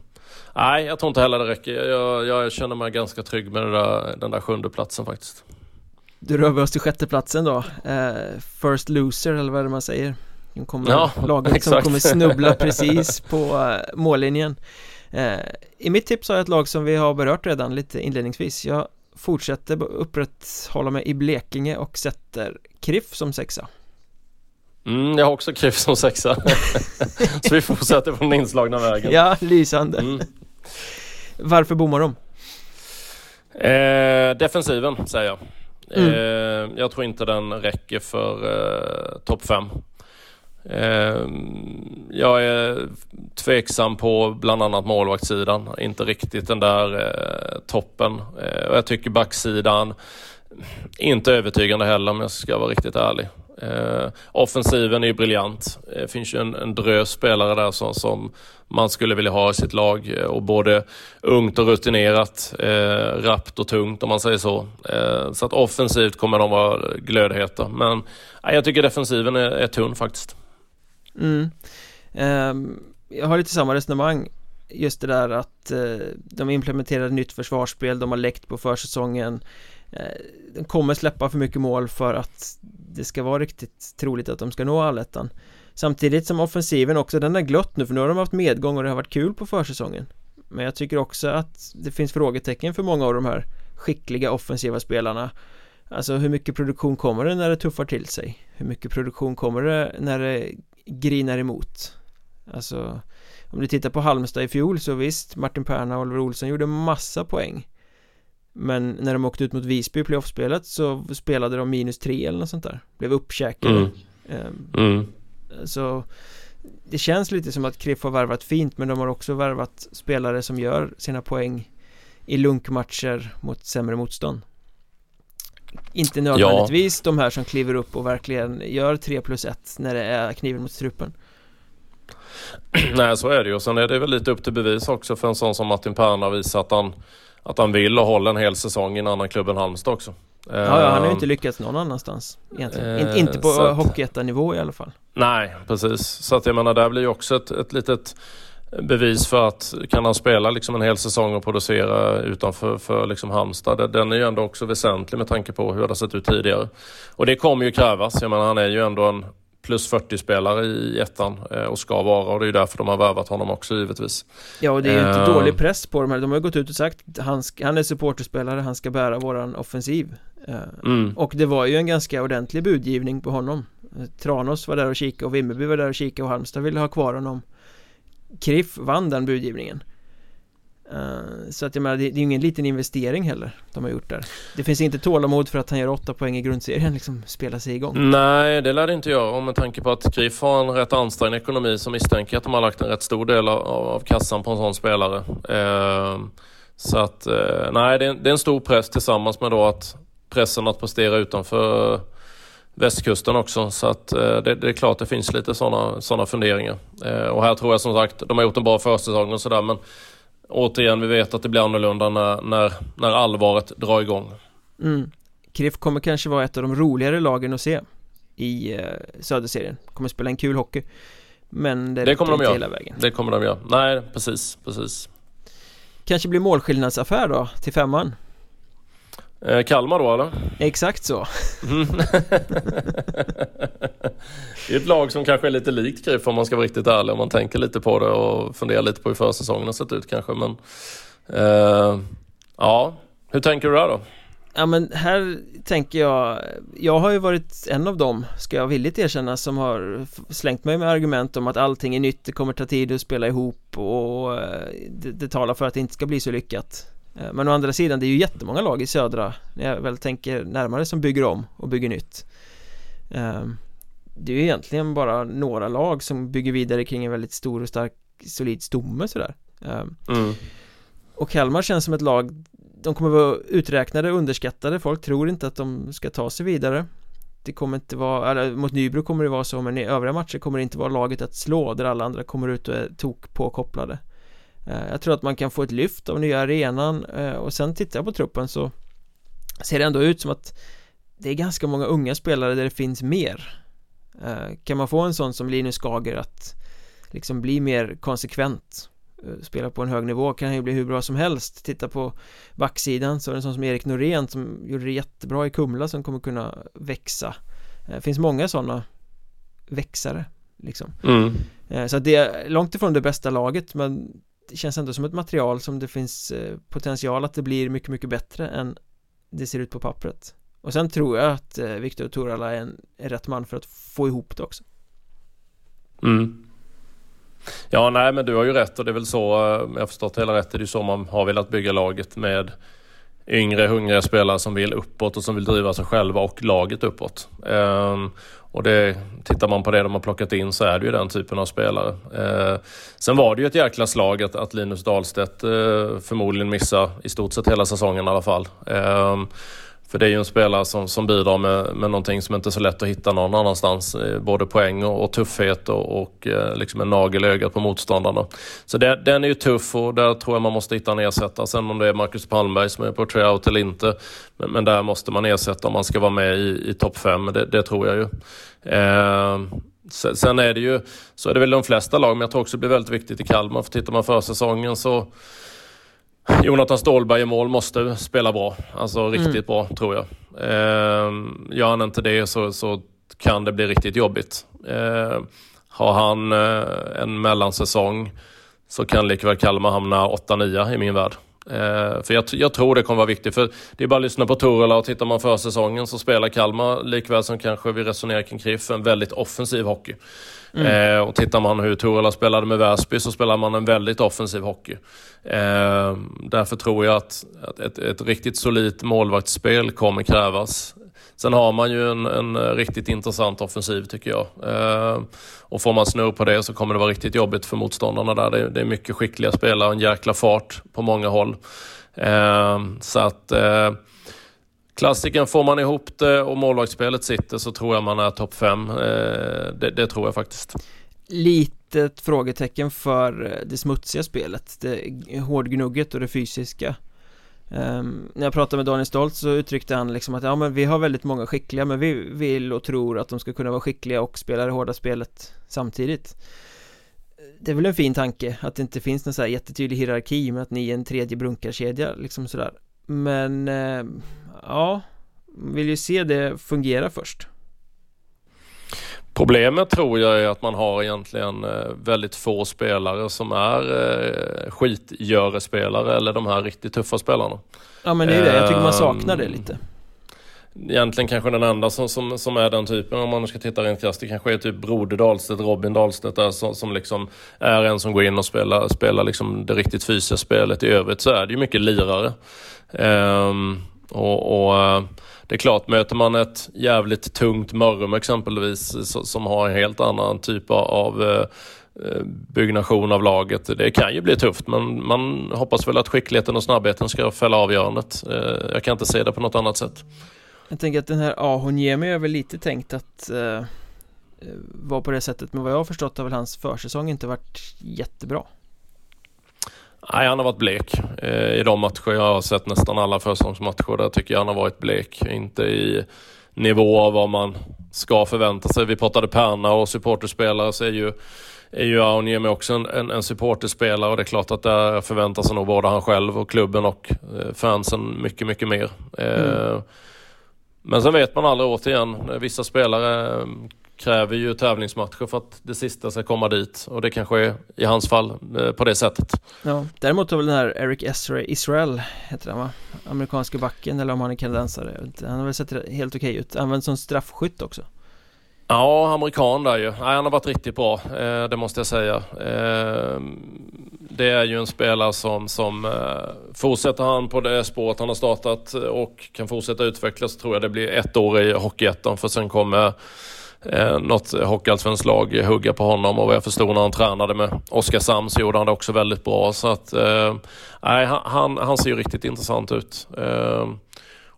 Nej, jag tror inte heller det räcker. Jag, jag känner mig ganska trygg med där, den där sjunde platsen faktiskt. Du rör vi oss till sjätte platsen då. Eh, first loser eller vad är det man säger? De kommer, ja, laget exakt. som kommer snubbla precis på eh, mållinjen. Eh, I mitt tips har jag ett lag som vi har berört redan lite inledningsvis. Jag fortsätter upprätthålla mig i Blekinge och sätter Kriff som sexa. Mm, jag har också Kriff som sexa. Så vi fortsätter på den inslagna vägen. Ja, lysande. Mm. Varför bommar de? Eh, defensiven säger jag. Mm. Eh, jag tror inte den räcker för eh, topp 5. Ehm, jag är tveksam på bland annat målvaktssidan. Inte riktigt den där eh, toppen. Ehm, och jag tycker backsidan inte övertygande heller om jag ska vara riktigt ärlig. Eh, offensiven är ju briljant. Det finns ju en, en drös spelare där som, som, man skulle vilja ha i sitt lag. Eh, och både ungt och rutinerat, eh, rappt och tungt om man säger så. Ehm, så att offensivt kommer de vara glödheta. Men jag tycker defensiven är, är tunn faktiskt. Mm. Um, jag har lite samma resonemang. Just det där att uh, de implementerar nytt försvarsspel, de har läckt på försäsongen. Uh, De kommer släppa för mycket mål för att det ska vara riktigt troligt att de ska nå allettan Samtidigt som offensiven också, den är glött nu för nu har de haft medgång och det har varit kul på försäsongen. Men jag tycker också att det finns frågetecken för många av de här skickliga offensiva spelarna. Alltså hur mycket produktion kommer det när det tuffar till sig? Hur mycket produktion kommer det när det grinar emot? Alltså om du tittar på Halmstad i fjol så visst Martin Perna och Oliver Olsson gjorde massa poäng Men när de åkte ut mot Visby i playoffspelet så spelade de minus tre eller något sånt där Blev uppkäkade mm. Ehm, mm. Så det känns lite som att Kriff har värvat fint men de har också värvat spelare som gör sina poäng i lunkmatcher mot sämre motstånd Inte nödvändigtvis ja. de här som kliver upp och verkligen gör 3 plus 1 när det är kniven mot strupen Nej så är det ju och sen är det väl lite upp till bevis också för en sån som Martin Perna visar att han att han vill och håller en hel säsong i en annan klubb än Halmstad också. Ja, ja han har ju inte ehm, lyckats någon annanstans egentligen. Uh, inte på Hockeyettan-nivå i alla fall. Nej, precis. Så att jag menar, där blir ju också ett, ett litet bevis för att kan han spela liksom en hel säsong och producera utanför för liksom Halmstad. Den är ju ändå också väsentlig med tanke på hur det har sett ut tidigare. Och det kommer ju krävas. Jag menar han är ju ändå en plus 40-spelare i ettan eh, och ska vara och det är därför de har värvat honom också givetvis. Ja och det är ju inte uh, dålig press på dem här. De har ju gått ut och sagt han, han är supporterspelare, han ska bära våran offensiv. Uh, mm. Och det var ju en ganska ordentlig budgivning på honom. Tranås var där och kika och Vimmerby var där och kika och Halmstad ville ha kvar honom. Kriff vann den budgivningen. Uh, så att jag menar, det, det är ju ingen liten investering heller de har gjort där. Det finns inte tålamod för att han gör åtta poäng i grundserien liksom spela sig igång. Nej, det lär det inte göra. Och med tanke på att Kriff har en rätt ansträngd ekonomi så misstänker jag att de har lagt en rätt stor del av, av kassan på en sån spelare. Uh, Så att, uh, nej det är, det är en stor press tillsammans med då att pressen att prestera utanför västkusten också. Så att det, det, är klart det finns lite sådana såna funderingar. och här tror jag som sagt, de har gjort en bra försäsong och sådär men återigen, vi vet att det blir annorlunda när, när, när allvaret drar igång. Mm. KRIF kommer kanske vara ett av de roligare lagen att se i eh, Söderserien. Kommer spela en kul hockey. Men det, det kommer de göra. hela vägen. Det kommer de göra. Nej, precis, precis. Kanske blir målskillnadsaffär då till femman. Eh, Kalmar då eller? Exakt så. Mm. det är ett lag som kanske är lite likt KIF om man ska vara riktigt ärlig. Om man tänker lite på det och funderar lite på hur försäsongen har sett ut kanske. Men eh, ja, hur tänker du där då? Ja men här tänker jag Jag har ju varit en av dem Ska jag villigt erkänna som har slängt mig med argument om att allting är nytt Det kommer ta tid att spela ihop och eh, det, det talar för att det inte ska bli så lyckat men å andra sidan, det är ju jättemånga lag i södra När jag väl tänker närmare som bygger om och bygger nytt. Ehm, Det är ju egentligen bara några lag som bygger vidare kring en väldigt stor och stark solid stomme sådär. Ehm, mm. Och Kalmar känns som ett lag De kommer vara uträknade, underskattade. Folk tror inte att de ska ta sig vidare. Det kommer inte vara, eller mot Nybro kommer det vara så men i övriga matcher kommer det inte vara laget att slå där alla andra kommer ut och är tok påkopplade. Eh, jag tror att man kan få ett lyft av nya arenan eh, och sen tittar jag på truppen så ser det ändå ut som att det är ganska många unga spelare där det finns mer. Eh, Kan man få en sån som Linus Skager att liksom bli mer konsekvent Spela på en hög nivå kan ju bli hur bra som helst. Titta på backsidan så är det en sån som Erik Norén som gjorde det jättebra i Kumla som kommer kunna växa. Det finns många sådana växare liksom. Mm. Så det är långt ifrån det bästa laget men känns ändå som ett material som det finns eh, potential att det blir mycket, mycket bättre än det ser ut på pappret och sen tror jag att eh, Viktor Torala är en är rätt man för att få ihop det också mm. Ja, nej men du har ju rätt och det är väl så, eh, om jag har förstått hela rätt, det är ju så man har velat bygga laget med yngre, hungriga spelare som vill uppåt och som vill driva sig själva och laget uppåt. Ehm, och det, tittar man på det de har plockat in så är det ju den typen av spelare. Ehm, sen var det ju ett jäkla slag att, att Linus Dahlstedt eh, förmodligen missar i stort sett hela säsongen i alla fall. Ehm, för det är ju en spelare som, som bidrar med, med någonting som inte är så lätt att hitta någon annanstans. Eh, både poäng och, och tuffhet och, och eh, liksom en nagel i ögat på motståndarna. Så det, den är ju tuff och där tror jag man måste hitta en ersättare. Sen om det är Marcus Palmberg som är på tryout eller inte. Men, men, där måste man ersätta om man ska vara med i, i topp 5. Det, det, tror jag ju. Eh, sen är det ju, så är det väl de flesta lag, men jag tror också det blir väldigt viktigt i Kalmar. För tittar man för säsongen så Jonathan Ståhlberg i mål måste spela bra. Alltså riktigt mm. bra tror jag. Eh, gör han inte det så, så kan det bli riktigt jobbigt. Eh, har han eh, en mellansäsong så kan likväl Kalmar hamna 8-9 i min värld. Eh, för jag, jag, tror det kommer vara viktigt. För det är bara att lyssna på Torela och tittar man för säsongen så spelar Kalmar likväl som kanske vi resonerar kring Kriff en väldigt offensiv hockey. Mm. Eh, och tittar man hur Torella spelade med Väsby så spelar man en väldigt offensiv hockey. Eh, därför tror jag att, att ett, ett, riktigt solidt målvaktsspel kommer krävas. Sen har man ju en, en riktigt intressant offensiv tycker jag. Eh, och får man snurr på det så kommer det vara riktigt jobbigt för motståndarna där. Det, det är mycket skickliga spelare och en jäkla fart på många håll. Eh, så att eh, Klassiken får man ihop det och målvaktsspelet sitter så tror jag man är topp 5. Eh, det, det, tror jag faktiskt. Litet frågetecken för eh, det smutsiga spelet, det hårdgnugget och det fysiska. Um, när jag pratade med Daniel Stolt så uttryckte han liksom att ja men vi har väldigt många skickliga men vi vill och tror att de ska kunna vara skickliga och spela det hårda spelet samtidigt Det är väl en fin tanke att det inte finns någon så här jättetydlig hierarki med att ni är en tredje brunkarkedja liksom sådär men uh, ja Vill ju se det fungera först Problemet tror jag är att man har egentligen eh, väldigt få spelare som är eh, skitgörespelare eller de här riktigt tuffa spelarna. Ja men det är det, jag tycker man saknar det lite. Egentligen kanske den enda som, som, som är den typen om man ska titta rent krasst. Det kanske är typ Broder Dahlstedt, Robin Dahlstedt där som, som liksom är en som går in och spelar, spelar liksom det riktigt fysiska spelet. I övrigt så är det ju mycket lirare. Um, och, och eh, det är klart, möter man ett jävligt tungt Mörrum exempelvis eh, som har en helt annan typ av eh, byggnation av laget. Det kan ju bli tufft men man hoppas väl att skickligheten och snabbheten ska fälla avgörandet. Jag kan inte se det på något annat sätt. Jag tänker att den här Ahonjemi är väl lite tänkt att eh, vara på det sättet men vad jag har förstått har väl hans försäsong inte varit jättebra. Nej, han har varit blek eh, i de matcher jag har sett. Nästan alla försäsongsmatcher där tycker jag han har varit blek. Inte i nivå av vad man ska förvänta sig. Vi pratade Perna och supporterspelare så är ju är ju Auniemi också en, en, en supporterspelare och det är klart att där förväntar sig nog både han själv och klubben och eh, fansen mycket, mycket mer. Eh, mm. Men sen vet man aldrig återigen, vissa spelare kräver ju tävlingsmatcher för att det sista ska komma dit och det kanske är i hans fall eh, på det sättet. Ja, däremot har väl den här Eric Esra Israel heter han va? Amerikanska backen eller om han är kanadensare. Han har väl sett helt okej ut, använd som straffskytt också. Ja, amerikan där ju. Nej, han har varit riktigt bra, eh, det måste jag säga. Eh, det är ju en spelare som, som eh, fortsätter han på det spåret han har startat och kan fortsätta utvecklas tror jag det blir ett år i Hockeyettan för sen kommer eh, något hockeyallsvenskt lag hugga på honom och vad jag förstod när han tränade med Oskarshamn så gjorde han det också väldigt bra. Så att, eh, han, han ser ju riktigt intressant ut. Eh,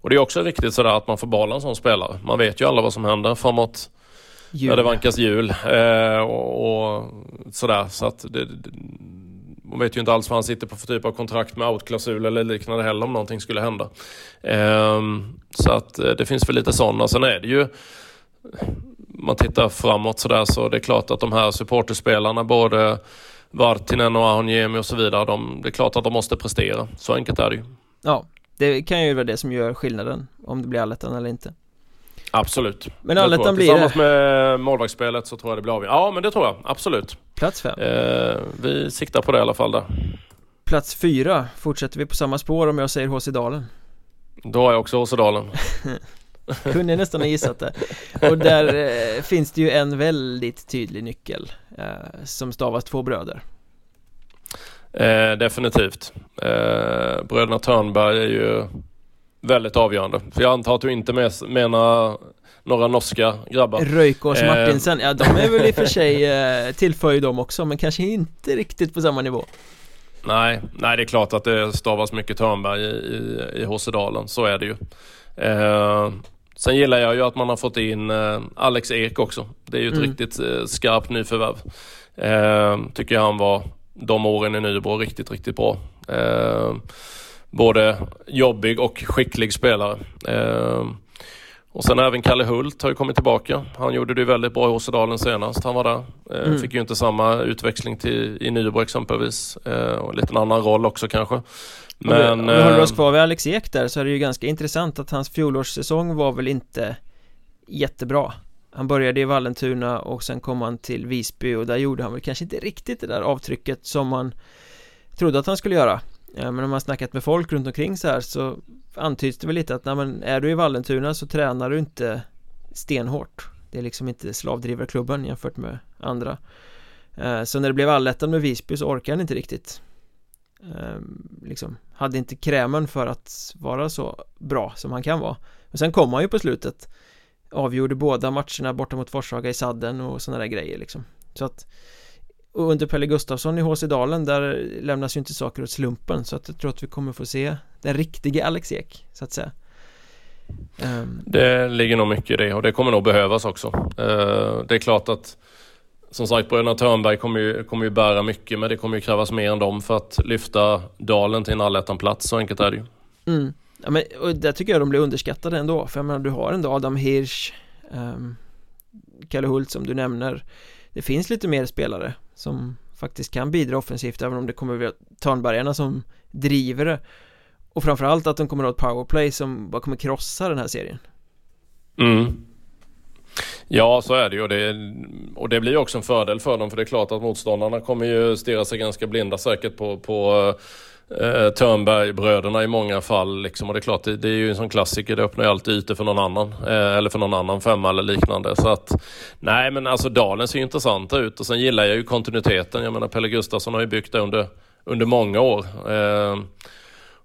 och det är också viktigt sådär att man får behålla en sån spelare. Man vet ju alla vad som händer framåt jul. när det vankas jul eh, och, och, sådär. Så att det, det, man vet ju inte alls vad han sitter på för typ av kontrakt med outklausul eller liknande heller om någonting skulle hända. Eh, så att eh, det finns väl lite sådana. Sen är det ju man tittar framåt sådär så det är klart att de här supporterspelarna både Vartinen och Ahonjemi och så vidare, de, det är klart att de måste prestera. Så enkelt är det ju. Ja, det kan ju vara det som gör skillnaden om det blir allettan eller inte. Absolut. Men allettan blir Tillsammans med målvaktsspelet så tror jag det blir avgörande. Ja, men det tror jag. Absolut. Plats fem. Eh, vi siktar på det i alla fall där. Plats fyra. Fortsätter vi på samma spår om jag säger HC Dalen? Då har jag också HC Dalen. Kunde nästan ha gissat det. Och där eh, finns det ju en väldigt tydlig nyckel eh, Som stavas två bröder. Eh, Definitivt. Eh, Bröderna Törnberg är ju väldigt avgörande. För jag antar att du inte menar några norska grabbar. Röjkås Martinsen, ja de är väl i och för sig eh, tillför ju de också men kanske inte riktigt på samma nivå. Nej, nej det är klart att det stavas mycket Törnberg i, i, i Håsedalen, så är det ju. Eh, Sen gillar jag ju att man har fått in eh, Alex Ek också. Det är ju ett mm. riktigt eh, skarpt nyförvärv. Eh, tycker jag han var de åren i Nybro riktigt, riktigt bra. Eh, både jobbig och skicklig spelare. Eh, och sen även Kalle Hult har ju kommit tillbaka. Han gjorde det väldigt bra i Åsedalen senast han var där. Eh, mm. Fick ju inte samma utväxling till, i Nybro exempelvis. Eh, och lite en annan roll också kanske. Men, om vi, håller oss kvar vid Alex Ek där så är det ju ganska intressant att hans fjolårssäsong var väl inte jättebra Han började i Vallentuna och sen kom han till Visby och där gjorde han väl kanske inte riktigt det där avtrycket som man trodde att han skulle göra men om man snackat med folk runt omkring så här så antyds det väl lite att nej, men är du i Vallentuna så tränar du inte stenhårt. Det är liksom inte slavdrivarklubben jämfört med andra. Eh, så när det blev allettan med Visby så orkade han inte riktigt. Ehm, liksom hade inte krämen för att vara så bra som han kan vara. Men sen kom han ju på slutet. Avgjorde båda matcherna borta mot Forshaga i sadden och sådana där grejer liksom. Så att och under Pelle Gustafsson i HC Dalen där lämnas ju inte saker åt slumpen så att jag tror att vi kommer få se den riktiga Alex Ek så att säga. Um. Det ligger nog mycket i det och det kommer nog behövas också. Uh, Det är klart att som sagt bröderna Törnberg kommer ju, kommer ju bära mycket men det kommer ju krävas mer än dem för att lyfta Dalen till en allettan-plats, så enkelt är det ju. Mm. Ja men och där tycker jag de blir underskattade ändå för jag menar du har ändå Adam Hirsch um, Kalle Hult som du nämner. Det finns lite mer spelare som faktiskt kan bidra offensivt även om det kommer att vara Törnbergarna som driver det och framförallt att de kommer att ha ett powerplay som bara kommer krossa den här serien Mm Ja, så är det ju. Och det, och det blir också en fördel för dem. För det är klart att motståndarna kommer ju stirra sig ganska blinda säkert på, på eh, Törnberg-bröderna i många fall. Liksom. Och det är klart, det, det, är ju en sån klassiker. Det öppnar ju alltid ytor för någon annan. Eh, eller för någon annan femma eller liknande. Så att, nej men alltså Dalen ser ju intressanta ut. Och sen gillar jag ju kontinuiteten. Jag menar Pelle Gustafsson har ju byggt det under, under många år. Eh,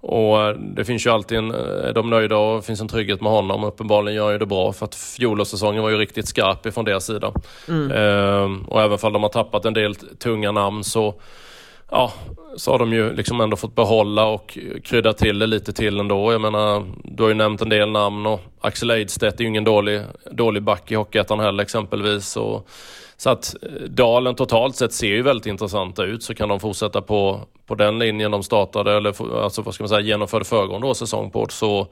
och det finns ju alltid en, är de nöjda och finns en trygghet med honom. Uppenbarligen gör ju det bra för att fjolårssäsongen var ju riktigt skarp ifrån deras sida. Mm. Ehm, och även om de har tappat en del tunga namn så ja, så har de ju liksom ändå fått behålla och krydda till det lite till ändå. Jag menar, du har ju nämnt en del namn och Axel Eidstedt är ju ingen dålig, dålig back i Hockeyettan heller exempelvis. Och, så att eh, Dalen totalt sett ser ju väldigt intressanta ut så kan de fortsätta på, på den linjen de startade eller alltså, vad ska man säga, genomförde föregående års säsong på så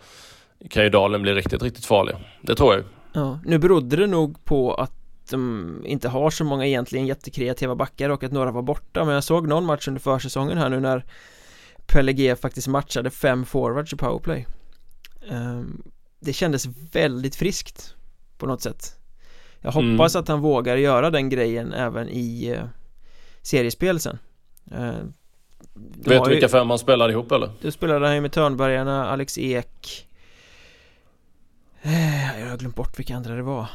kan ju Dalen bli riktigt, riktigt farlig. Det tror jag Ja, nu berodde det nog på att de inte har så många egentligen jättekreativa backar och att några var borta. Men jag såg någon match under försäsongen här nu när Pelle G faktiskt matchade fem forwards i powerplay. Ehm, Det kändes väldigt friskt på något sätt. Jag hoppas mm. att han vågar göra den grejen även i uh, seriespel sen. Uh, Vet du vilka fem han spelade ihop eller? Då spelade han ju med Törnbergarna, Alex Ek. Uh, Jag har glömt bort vilka andra det var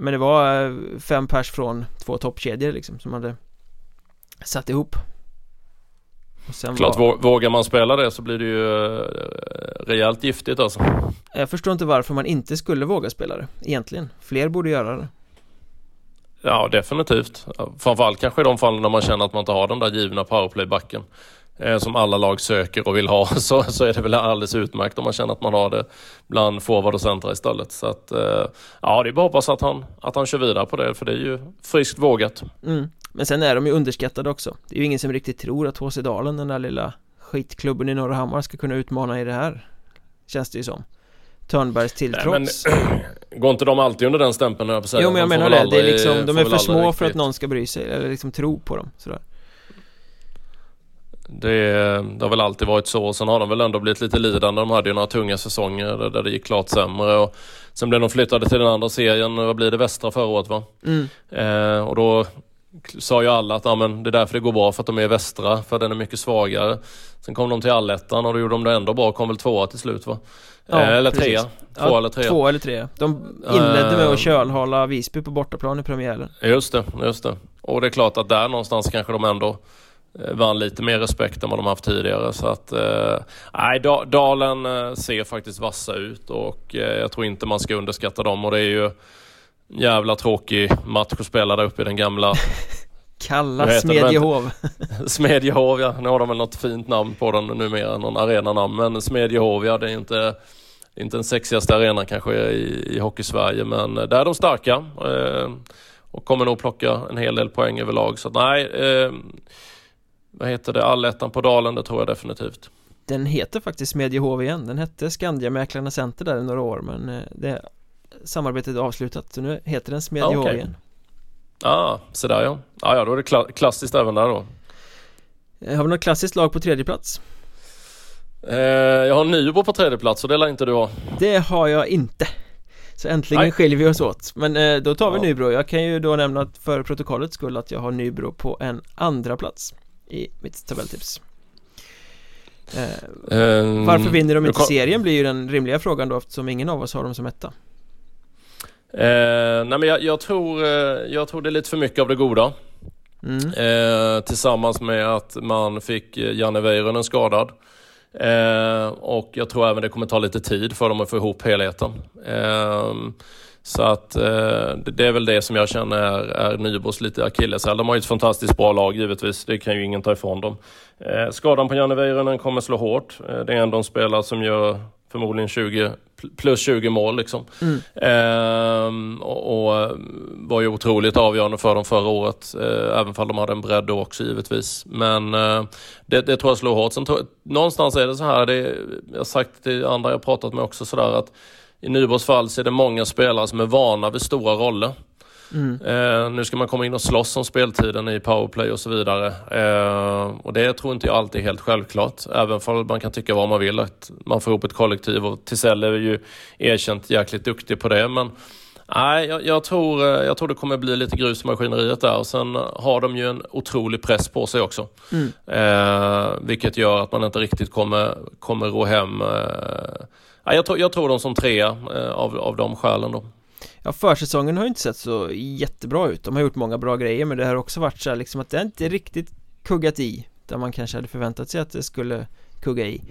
men det var eh, fem pers från två toppkedjor liksom som hade satt ihop. Klart, var... vågar man spela det så blir det ju eh, rejält giftigt alltså. Jag förstår inte varför man inte skulle våga spela det egentligen. Fler borde göra det. Ja definitivt. Framförallt kanske i de fallen när man känner att man inte har den där givna powerplaybacken Som alla lag söker och vill ha så, så är det väl alldeles utmärkt om man känner att man har det Bland forward och centra istället. Så att eh, Ja det är bara att hoppas att han, att han kör vidare på det för det är ju friskt vågat. Mm. Men sen är de ju underskattade också. Det är ju ingen som riktigt tror att HC Dalen, den där lilla skitklubben i Norra Hammar ska kunna utmana i det här Känns det ju som. Törnbergs tilltrots. Går inte de alltid under den stämpeln jag? Jo men jag de menar det, aldrig, det är liksom, de är för små riktigt. för att någon ska bry sig eller liksom tro på dem sådär det, det, har väl alltid varit så. Sen har de väl ändå blivit lite lidande. De hade ju några tunga säsonger där, det gick klart sämre. Och sen blev de flyttade till den andra serien, vad blir det, Västra förra året va? Mm. Eh, och då sa ju alla att ja, men det är därför det går bra för att de är västra, för den är mycket svagare. Sen kom de till allettan och då gjorde de det ändå bra, kom väl tvåa till slut va? Ja, eh, eller trea, två ja, eller trea. Två eller tre. De inledde med att kölhala Visby på bortaplan i premiären. Just det, just det. Och det är klart att där någonstans kanske de ändå eh, vann lite mer respekt än vad de haft tidigare. Så att, eh, nej, Dalen eh, ser faktiskt vassa ut och eh, jag tror inte man ska underskatta dem. Och det är ju jävla tråkig match att spela där uppe i den gamla Kalla Smedjehov. Smedjehov ja, nu har de väl något fint namn på den numera, någon arenanamn. Men Smedjehov ja, det är inte inte den sexigaste arenan kanske i, i Hockeysverige men där är de starka. Eh, och kommer nog plocka en hel del poäng överlag. Så nej eh, vad heter det, allettan på Dalen det tror jag definitivt Den heter faktiskt Smedjehov igen, den hette Skandiamäklarna Center där i några år men eh, det samarbetet är avslutat så nu heter den Smedjehof ah, okay. igen Ja, ah, sådär ja. Ah, ja, då är det kla klassiskt även där då eh, Har vi något klassiskt lag på tredje plats? Eh, jag har Nybro på tredje plats och det lär inte du ha Det har jag inte Så äntligen Nej. skiljer vi oss åt Men eh, då tar vi ja. Nybro Jag kan ju då nämna att för protokollets skull att jag har Nybro på en andra plats I mitt tabelltips eh, um, Varför vinner de inte serien blir ju den rimliga frågan då eftersom ingen av oss har dem som etta Eh, nej men jag, jag, tror, eh, jag tror det är lite för mycket av det goda. Mm. Eh, tillsammans med att man fick eh, Janne Väyrynen skadad. Eh, och jag tror även det kommer ta lite tid för dem att få ihop helheten. Eh, så att eh, det är väl det som jag känner är, är Nybros lite akilleshäl. De har ju ett fantastiskt bra lag givetvis, det kan ju ingen ta ifrån dem. Eh, skadan på Janne Väyrynen kommer slå hårt. det är ändå en spelare som gör förmodligen 20, plus 20 mål liksom. Mm. Ehm, och, och, var ju otroligt avgörande för dem förra året, eh, även om de hade en bredd då också givetvis. Men eh, det, det, tror jag slår hårt. Sen tror, någonstans är det så här, det, jag har sagt till andra jag pratat med också sådär att i Nybros fall så är det många spelare som är vana vid stora roller. Mm. Eh, nu ska man komma in och slåss om speltiden i powerplay och så vidare. Eh, och det tror inte jag alltid är helt självklart. Även om man kan tycka vad man vill, att man får ihop ett kollektiv. Och Tisell är ju erkänt jäkligt duktig på det. Men nej, jag, jag, tror, eh, jag tror det kommer bli lite grus i maskineriet där. Och sen har de ju en otrolig press på sig också. Mm. Eh, vilket gör att man inte riktigt kommer, kommer rå hem. Eh, jag, tror, jag tror de som trea eh, av, av de skälen då. Ja försäsongen har ju inte sett så jättebra ut. De har gjort många bra grejer men det har också varit så här liksom att det inte riktigt kuggat i Där man kanske hade förväntat sig att det skulle kugga i.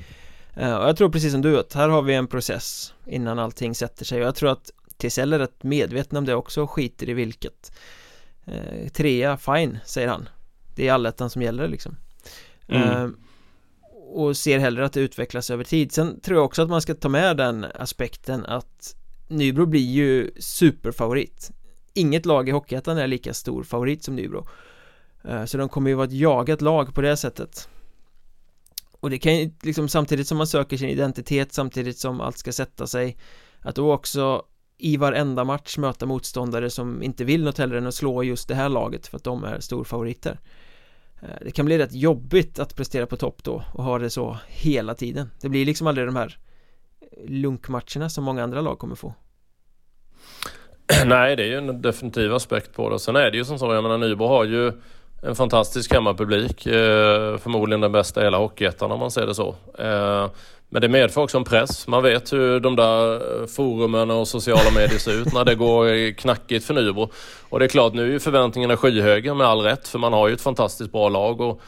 Uh, Och jag tror precis som du att här har vi en process innan allting sätter sig. Och jag tror att TSL är rätt medveten om det också och skiter i vilket. Uh, Trea, fine, säger han. Det är allettan som gäller liksom. Mm och ser hellre att det utvecklas över tid. Sen tror jag också att man ska ta med den aspekten att Nybro blir ju superfavorit. Inget lag i Hockeyettan är lika stor favorit som Nybro. Eh, så de kommer ju vara ett jagat lag på det sättet. Och det kan ju liksom samtidigt som man söker sin identitet samtidigt som allt ska sätta sig Att då också i varenda match möta motståndare som inte vill något hellre än att slå just det här laget för att de är storfavoriter. Eh, det kan bli rätt jobbigt att prestera på topp då och ha det så hela tiden Det blir liksom aldrig de här eh, lunkmatcherna som många andra lag kommer få? Nej, det är ju en definitiv aspekt på det. Sen är det ju som så, jag menar Nybro har ju en fantastisk hemmapublik. Eh, förmodligen den bästa i hela Hockeyettan om man ser det så. Eh, men det medför också en press. Man vet hur de där forumen och sociala medier ser ut när det går knackigt för Nybro. Och det är klart, nu är ju förväntningarna skyhöga med all rätt, för man har ju ett fantastiskt bra lag. Och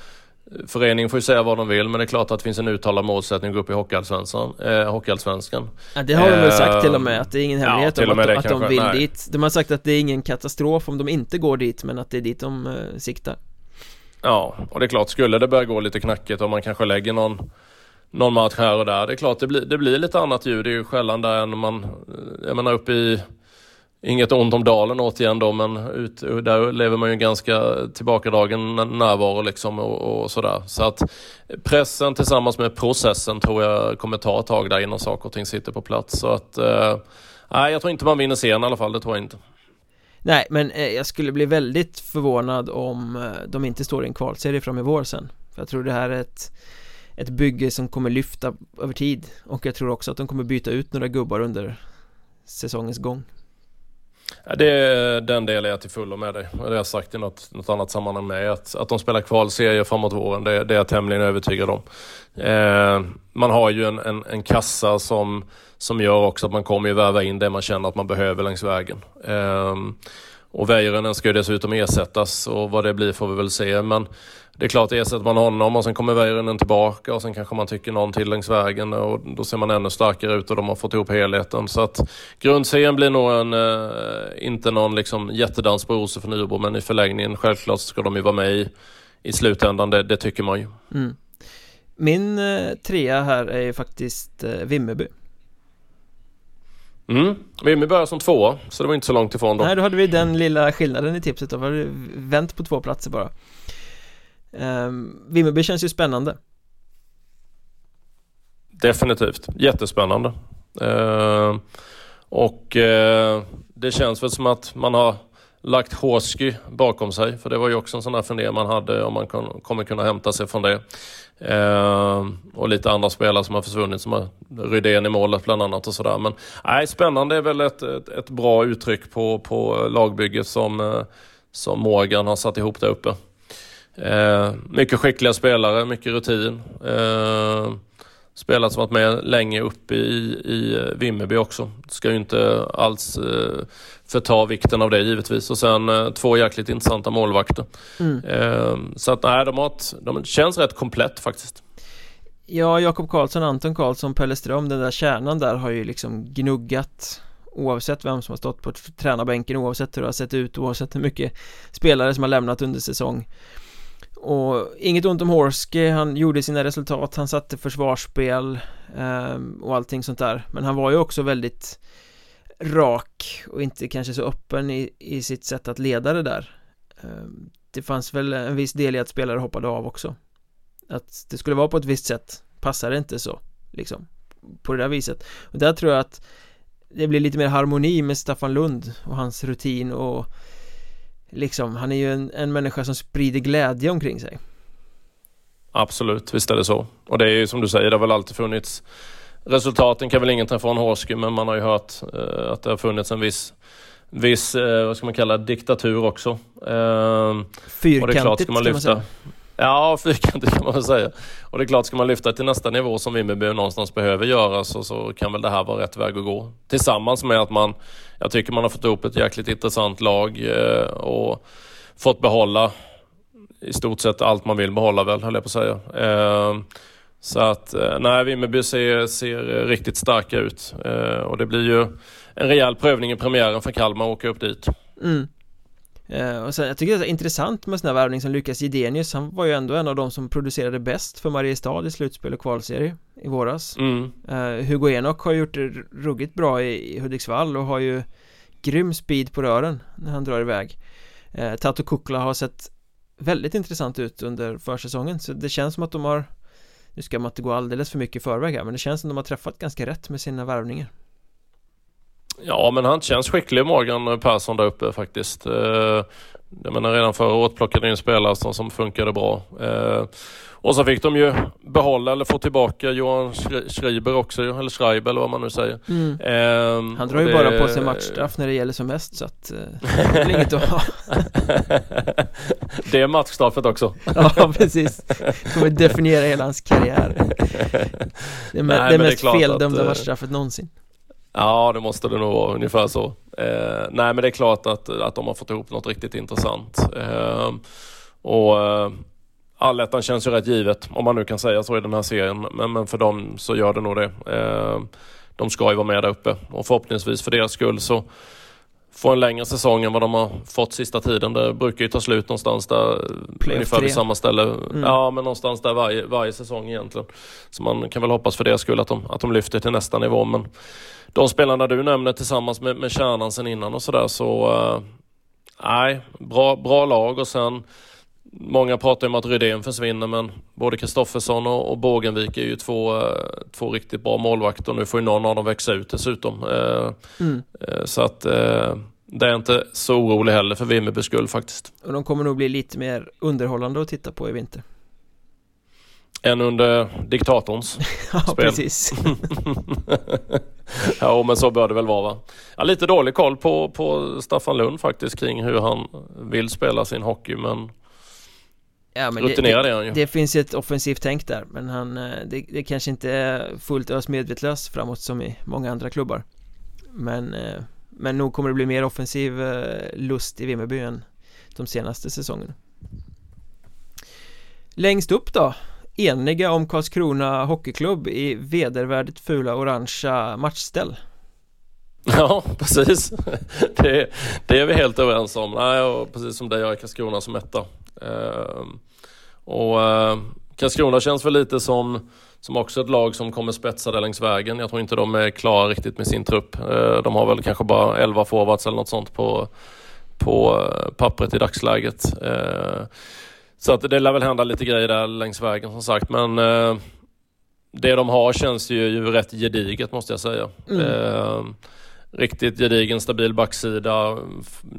Föreningen får ju säga vad de vill men det är klart att det finns en uttalad målsättning att gå upp i Hockeyallsvenskan. Eh, Hockeyallsvenskan. Ja, det har de väl sagt till och med att det är ingen hemlighet ja, om att, att de vill nej. dit. De har sagt att det är ingen katastrof om de inte går dit men att det är dit de eh, siktar. Ja, och det är klart skulle det börja gå lite knackigt och man kanske lägger någon någon match här och där. Det är klart det blir, det blir lite annat ljud. Det är ju skällan där än man, jag menar uppe i Inget ont om Dalen återigen då, men ut, där lever man ju ganska tillbakadragen närvaro liksom och, och, sådär. Så att pressen tillsammans med processen tror jag kommer ta ett tag där innan saker och ting sitter på plats. Så att, eh, nej, jag tror inte man vinner serien i alla fall, det tror jag inte. Nej, men eh, jag skulle bli väldigt förvånad om eh, de inte står i en kvalserie fram i vår sen. För jag tror det här är ett, ett bygge som kommer lyfta över tid och jag tror också att de kommer byta ut några gubbar under säsongens gång. Ja, det är den delen jag till fullo med dig. Det har jag sagt i något, något annat sammanhang med. Att, att de spelar kvalserier framåt våren, det, det är jag tämligen övertygad om. Eh, man har ju en, en, en, kassa som, som gör också att man kommer ju värva in det man känner att man behöver längs vägen. Eh, och Väyrynen ska ju dessutom ersättas och vad det blir får vi väl se. Men det är klart, ersätter man honom och sen kommer Väyrynen tillbaka och sen kanske man tycker någon till längs vägen och då ser man ännu starkare ut och de har fått ihop helheten. Så att grundserien blir nog en, eh, inte någon liksom jättedans på rosor för Nybro men i förlängningen självklart ska de ju vara med i, i slutändan, det, det tycker man ju. Mm. Min eh, trea här är ju faktiskt eh, Vimmerby. Mm. Vimmerby börjar som tvåa, så det var inte så långt ifrån då. Nej, då hade vi den lilla skillnaden i tipset då, var det vänt på två platser bara. Um, Vimmerby känns ju spännande Definitivt, jättespännande uh, Och uh, det känns väl som att man har lagt Horsky bakom sig. För det var ju också en sån där fundering man hade om man kommer kunna hämta sig från det. Uh, och lite andra spelare som har försvunnit som har Rydén i målet bland annat och sådär. Men nej, spännande är väl ett, ett, ett, bra uttryck på, på lagbygget som, eh, som Morgan har satt ihop där uppe. Eh, mycket skickliga spelare, mycket rutin. Eh, spelat som varit med länge uppe i, i Vimmerby också. Ska ju inte alls eh, förta vikten av det givetvis. Och sen eh, två jäkligt intressanta målvakter. Mm. Eh, så att nej, de, har ett, de känns rätt komplett faktiskt. Ja, Jakob Karlsson, Anton Karlsson, Pelle Ström, den där kärnan där har ju liksom gnuggat Oavsett vem som har stått på tränarbänken, oavsett hur det har sett ut, oavsett hur mycket spelare som har lämnat under säsong och inget ont om Horsky, han gjorde sina resultat, han satte försvarsspel eh, och allting sånt där. Men han var ju också väldigt rak och inte kanske så öppen i, i sitt sätt att leda det där. Eh, Det fanns väl en viss del i att spelare hoppade av också. Att det skulle vara på ett visst sätt passar det inte så liksom På det där viset. Och där tror jag att det blir lite mer harmoni med Staffan Lund och hans rutin och liksom, han är ju en, en människa som sprider glädje omkring sig Absolut, visst är det så. Och det är ju som du säger, det har väl alltid funnits Resultaten kan väl ingen ta från Horsky men man har ju hört eh, att det har funnits en viss viss, eh, vad ska man kalla diktatur också. Eh, Fyrkantigt kan man lyfta. Ja, fyrkantigt kan man väl säga. Och det är klart, ska man lyfta till nästa nivå som Vimmerby någonstans behöver göra så, så kan väl det här vara rätt väg att gå. Tillsammans med att man, jag tycker man har fått ihop ett jäkligt intressant lag eh, och fått behålla i stort sett allt man vill behålla väl, höll jag på att säga. Eh, så att, eh, nej, Vimmerby ser, ser riktigt starka ut. Eh, och det blir ju en rejäl prövning i premiären för Kalmar att åka upp dit. Mm. Eh, och sen, jag tycker det är intressant med sån här värvning som Lukas Gidenius. Han var ju ändå en av de som producerade bäst för Mariestad i slutspel och kvalserie i våras. Mm. eh, Hugo Enok har gjort det ruggigt bra i, i Hudiksvall och har ju grym speed på rören när han drar iväg. Eh, Tato Kukla har sett väldigt intressant ut under försäsongen så det känns som att de har Nu ska man inte gå alldeles för mycket i förväg här men det känns som att de har träffat ganska rätt med sina värvningar Ja, men han känns skicklig Morgan Persson där uppe faktiskt. Eh, jag menar redan förra året plockade in spelare som, som funkade bra. Eh, och så fick de ju behålla eller få tillbaka Johan Schreiber också, eller Schreiber eller vad man nu säger. Mm. Eh, han drar ju det... bara på sig matchstraff när det gäller som mest så att det är inget att ha. det är matchstraffet också. ja, precis. Kommer definiera hela hans karriär. Det, med, Nej, det mest feldömda att, matchstraffet någonsin. Ja, det måste det nog vara ungefär så. Eh, nej, men det är klart att, att de har fått ihop något riktigt intressant. Eh, och eh, Allettan känns ju rätt givet, om man nu kan säga så i den här serien. Men, men för dem så gör det nog det. Eh, de ska ju vara med där uppe och förhoppningsvis för deras skull så få en längre säsong än vad de har fått sista tiden. Det brukar ju ta slut någonstans där, Play ungefär vid samma ställe. Mm. Ja, men någonstans där varje, varje säsong egentligen. Så man kan väl hoppas för deras skull att de, att de lyfter till nästa nivå. Men de spelarna du nämner tillsammans med, med kärnan sen innan och sådär så... Uh, nej, bra, bra lag och sen Många pratar om att Rydén försvinner men både Kristoffersson och, och Bågenvik är ju två, uh, två riktigt bra målvakter. Nu får ju någon av dem växa ut dessutom. Uh, mm. Så att det är inte så orolig heller för Vimmerbys skull faktiskt. Och de kommer nog bli lite mer underhållande att titta på i vinter. Än under diktatorns ja, spel. precis. ja, men så bör det väl vara va? Ja, lite dålig koll på, på Staffan Lund faktiskt kring hur han vill spela sin hockey men Ja, men Rutinerad det, är han ju. Det finns ett offensivt tänk där men han, eh, det, det kanske inte är fullt ös medvetlös framåt som i många andra klubbar Men, eh, men nog kommer det bli mer offensiv eh, lust i Vimmerby än de senaste säsongerna Längst upp då eniga om Karlskrona Hockeyklubb i vedervärdigt fula orangea matchställ Ja, precis. Det, det, är vi helt överens om. Nej, och precis som det gör Karlskrona som etta. Uh, och uh, Karlskrona känns väl lite som, som också ett lag som kommer spetsa det längs vägen. Jag tror inte de är klara riktigt med sin trupp. Uh, de har väl kanske bara 11 forwards eller något sånt på, på pappret i dagsläget. Så att det lär väl hända lite grejer där längs vägen som sagt. Men eh, det de har känns ju, ju rätt gediget måste jag säga. Mm. Riktigt gedigen stabil backsida,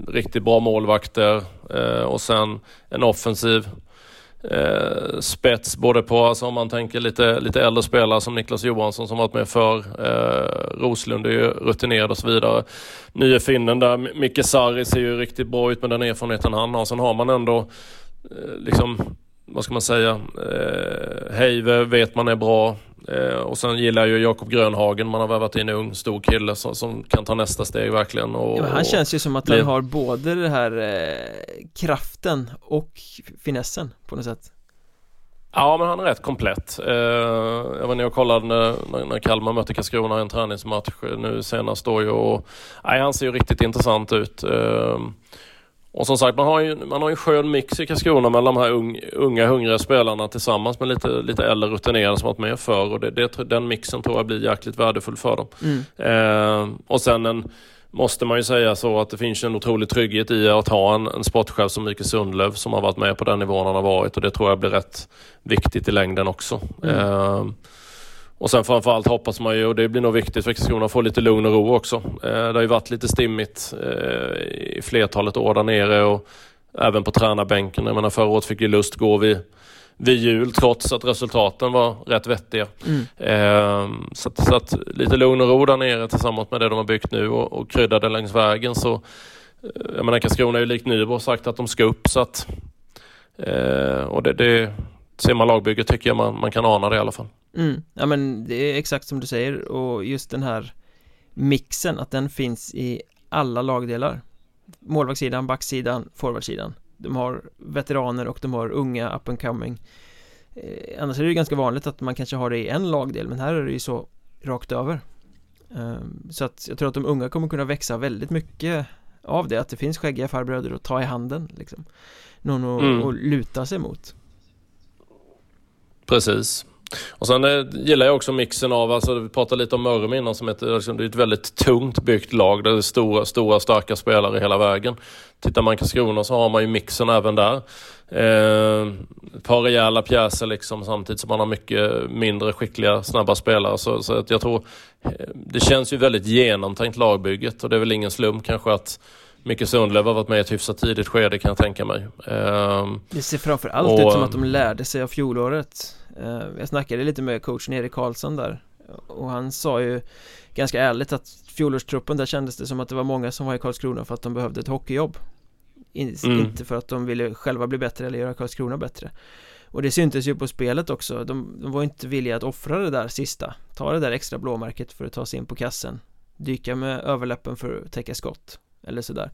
riktigt bra målvakter eh, och sen en offensiv eh, spets både på, alltså om man tänker lite, lite äldre spelare som Niklas Johansson som varit med för eh, Roslund är ju rutinerad och så vidare. Nye finnen där, Micke Sarri ser ju riktigt bra ut med den erfarenheten han har. Sen har man ändå eh, liksom, vad ska man säga, eh, Heive vet man är bra. Eh, och sen gillar jag ju Jakob Grönhagen, man har värvat in en ung stor kille som, som kan ta nästa steg verkligen och, ja, Han känns ju som att bli... han har både det här eh, kraften och finessen på något sätt Ja men han är rätt komplett. Eh, jag var nere och kollade när, när Kalmar mötte Karlskrona i en träningsmatch nu senast då och nej, han ser ju riktigt intressant ut. Eh, och som sagt, man har ju, man har en skön mix i Karlskrona mellan de här un, unga hungriga spelarna tillsammans med lite, lite äldre rutinerade som varit med förr och det, det, den mixen tror jag blir jäkligt värdefull för dem. Mm. Eh, och sen en, måste man ju säga så att det finns en otrolig trygghet i att ha en, en sportchef som Mikael Sundlöv som har varit med på den nivån han har varit och det tror jag blir rätt viktigt i längden också. Mm. Eh, och sen framförallt hoppas man ju, och det blir nog viktigt för Karlskrona, att få lite lugn och ro också. Eh, det har ju varit lite stimmigt eh, i flertalet år där nere och även på tränarbänken. Jag menar förra året fick ju Lust gå vid, vid jul trots att resultaten var rätt vettiga. Mm. Eh, så, att, så, att, lite lugn och ro där nere tillsammans med det de har byggt nu och, och krydda det längs vägen. Så, jag menar Karlskrona är ju likt Nybro sagt att de ska upp så att, och det, det ser man lagbygget tycker jag man, man kan ana det i alla fall. Mm. Ja men det är exakt som du säger och just den här mixen, att den finns i alla lagdelar. Målvaktssidan, backsidan, forwardsidan. De har veteraner och de har unga up and coming. Eh, Annars är det ju ganska vanligt att man kanske har det i en lagdel men här är det ju så rakt över. Eh, Så att jag tror att de unga kommer kunna växa väldigt mycket av det, att det finns skäggiga farbröder att ta i handen liksom. Någon att, mm. att luta sig mot. Precis och sen eh, gillar jag också mixen av, alltså vi pratade lite om Mörrum innan som ett, liksom, det är ett väldigt tungt byggt lag där det är stora, stora starka spelare hela vägen. Tittar man Karlskrona så har man ju mixen även där. Eh, ett par rejäla pjäser liksom samtidigt som man har mycket mindre skickliga, snabba spelare. Så, så att jag tror, eh, det känns ju väldigt genomtänkt lagbygget och det är väl ingen slump kanske att Micke Sundlöv har varit med i ett hyfsat tidigt skede kan jag tänka mig. Eh, det ser framförallt och, ut som att de lärde sig av fjolåret. Eh, jag snackade lite med coachen Erik Karlsson där och han sa ju ganska ärligt att fjolårstruppen där kändes det som att det var många som var i Karlskrona för att de behövde ett hockeyjobb. In, mm. Inte för att de ville själva bli bättre eller göra Karlskrona bättre. Och det syntes ju på spelet också. De, de var inte villiga att offra det där sista Ta det där extra blåmärket för att ta sig in på kassen Dyka med överläppen för att täcka skott Eller sådär.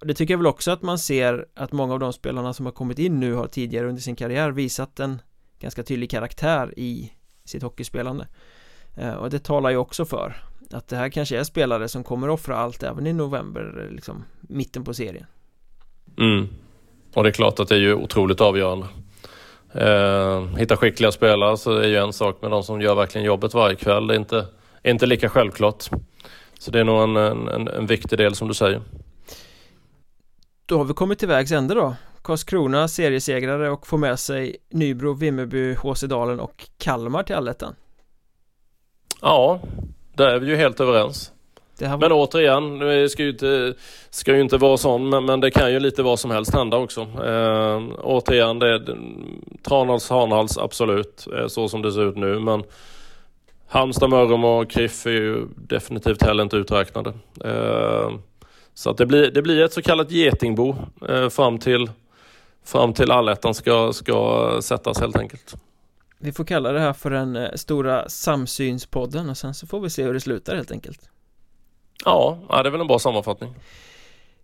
Och Det tycker jag väl också att man ser att många av de spelarna som har kommit in nu har tidigare under sin karriär visat en ganska tydlig karaktär i sitt hockeyspelande eh, och det talar ju också för att det här kanske är spelare som kommer offra allt även i november, liksom mitten på serien. Mm. Och det är klart att det är ju otroligt avgörande. Eh, hitta skickliga spelare så är ju en sak, men de som gör verkligen jobbet varje kväll det är inte, är inte lika självklart. Så det är nog en, en, en viktig del som du säger. Då har vi kommit till vägs ände då Karlskrona seriesegrare och får med sig Nybro, Vimmerby, HC Dalen och Kalmar till allettan Ja, där är vi ju helt överens var... Men återigen, det ska ju inte, ska ju inte vara sån, men, men det kan ju lite vad som helst hända också. Eh, återigen, det är Tranhals, Hanhals, absolut, eh, så som det ser ut nu. Men Halmstad, Mörrum och Kriff är ju definitivt heller inte uträknade. Eh, så att det, blir, det blir ett så kallat getingbo eh, fram till fram till allettan ska, ska sättas helt enkelt. Vi får kalla det här för den eh, stora samsynspodden och sen så får vi se hur det slutar helt enkelt. Ja, det är väl en bra sammanfattning.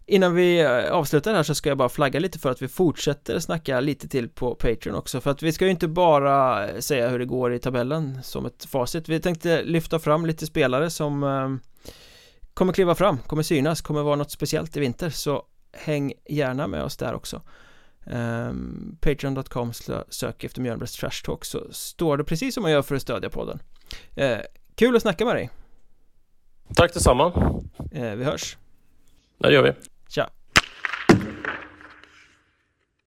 Innan vi eh, avslutar här så ska jag bara flagga lite för att vi fortsätter snacka lite till på Patreon också för att vi ska ju inte bara eh, säga hur det går i tabellen som ett facit Vi tänkte lyfta fram lite spelare som kommer kliva fram, kommer synas, kommer vara något speciellt i vinter så häng gärna med oss där också um, Patreon.com sök efter Mjölnbergs Trash Talk så står det precis som man gör för att stödja podden. Uh, Kul att snacka med dig. Tack detsamma. Uh, Vi hörs. Det gör vi. Tja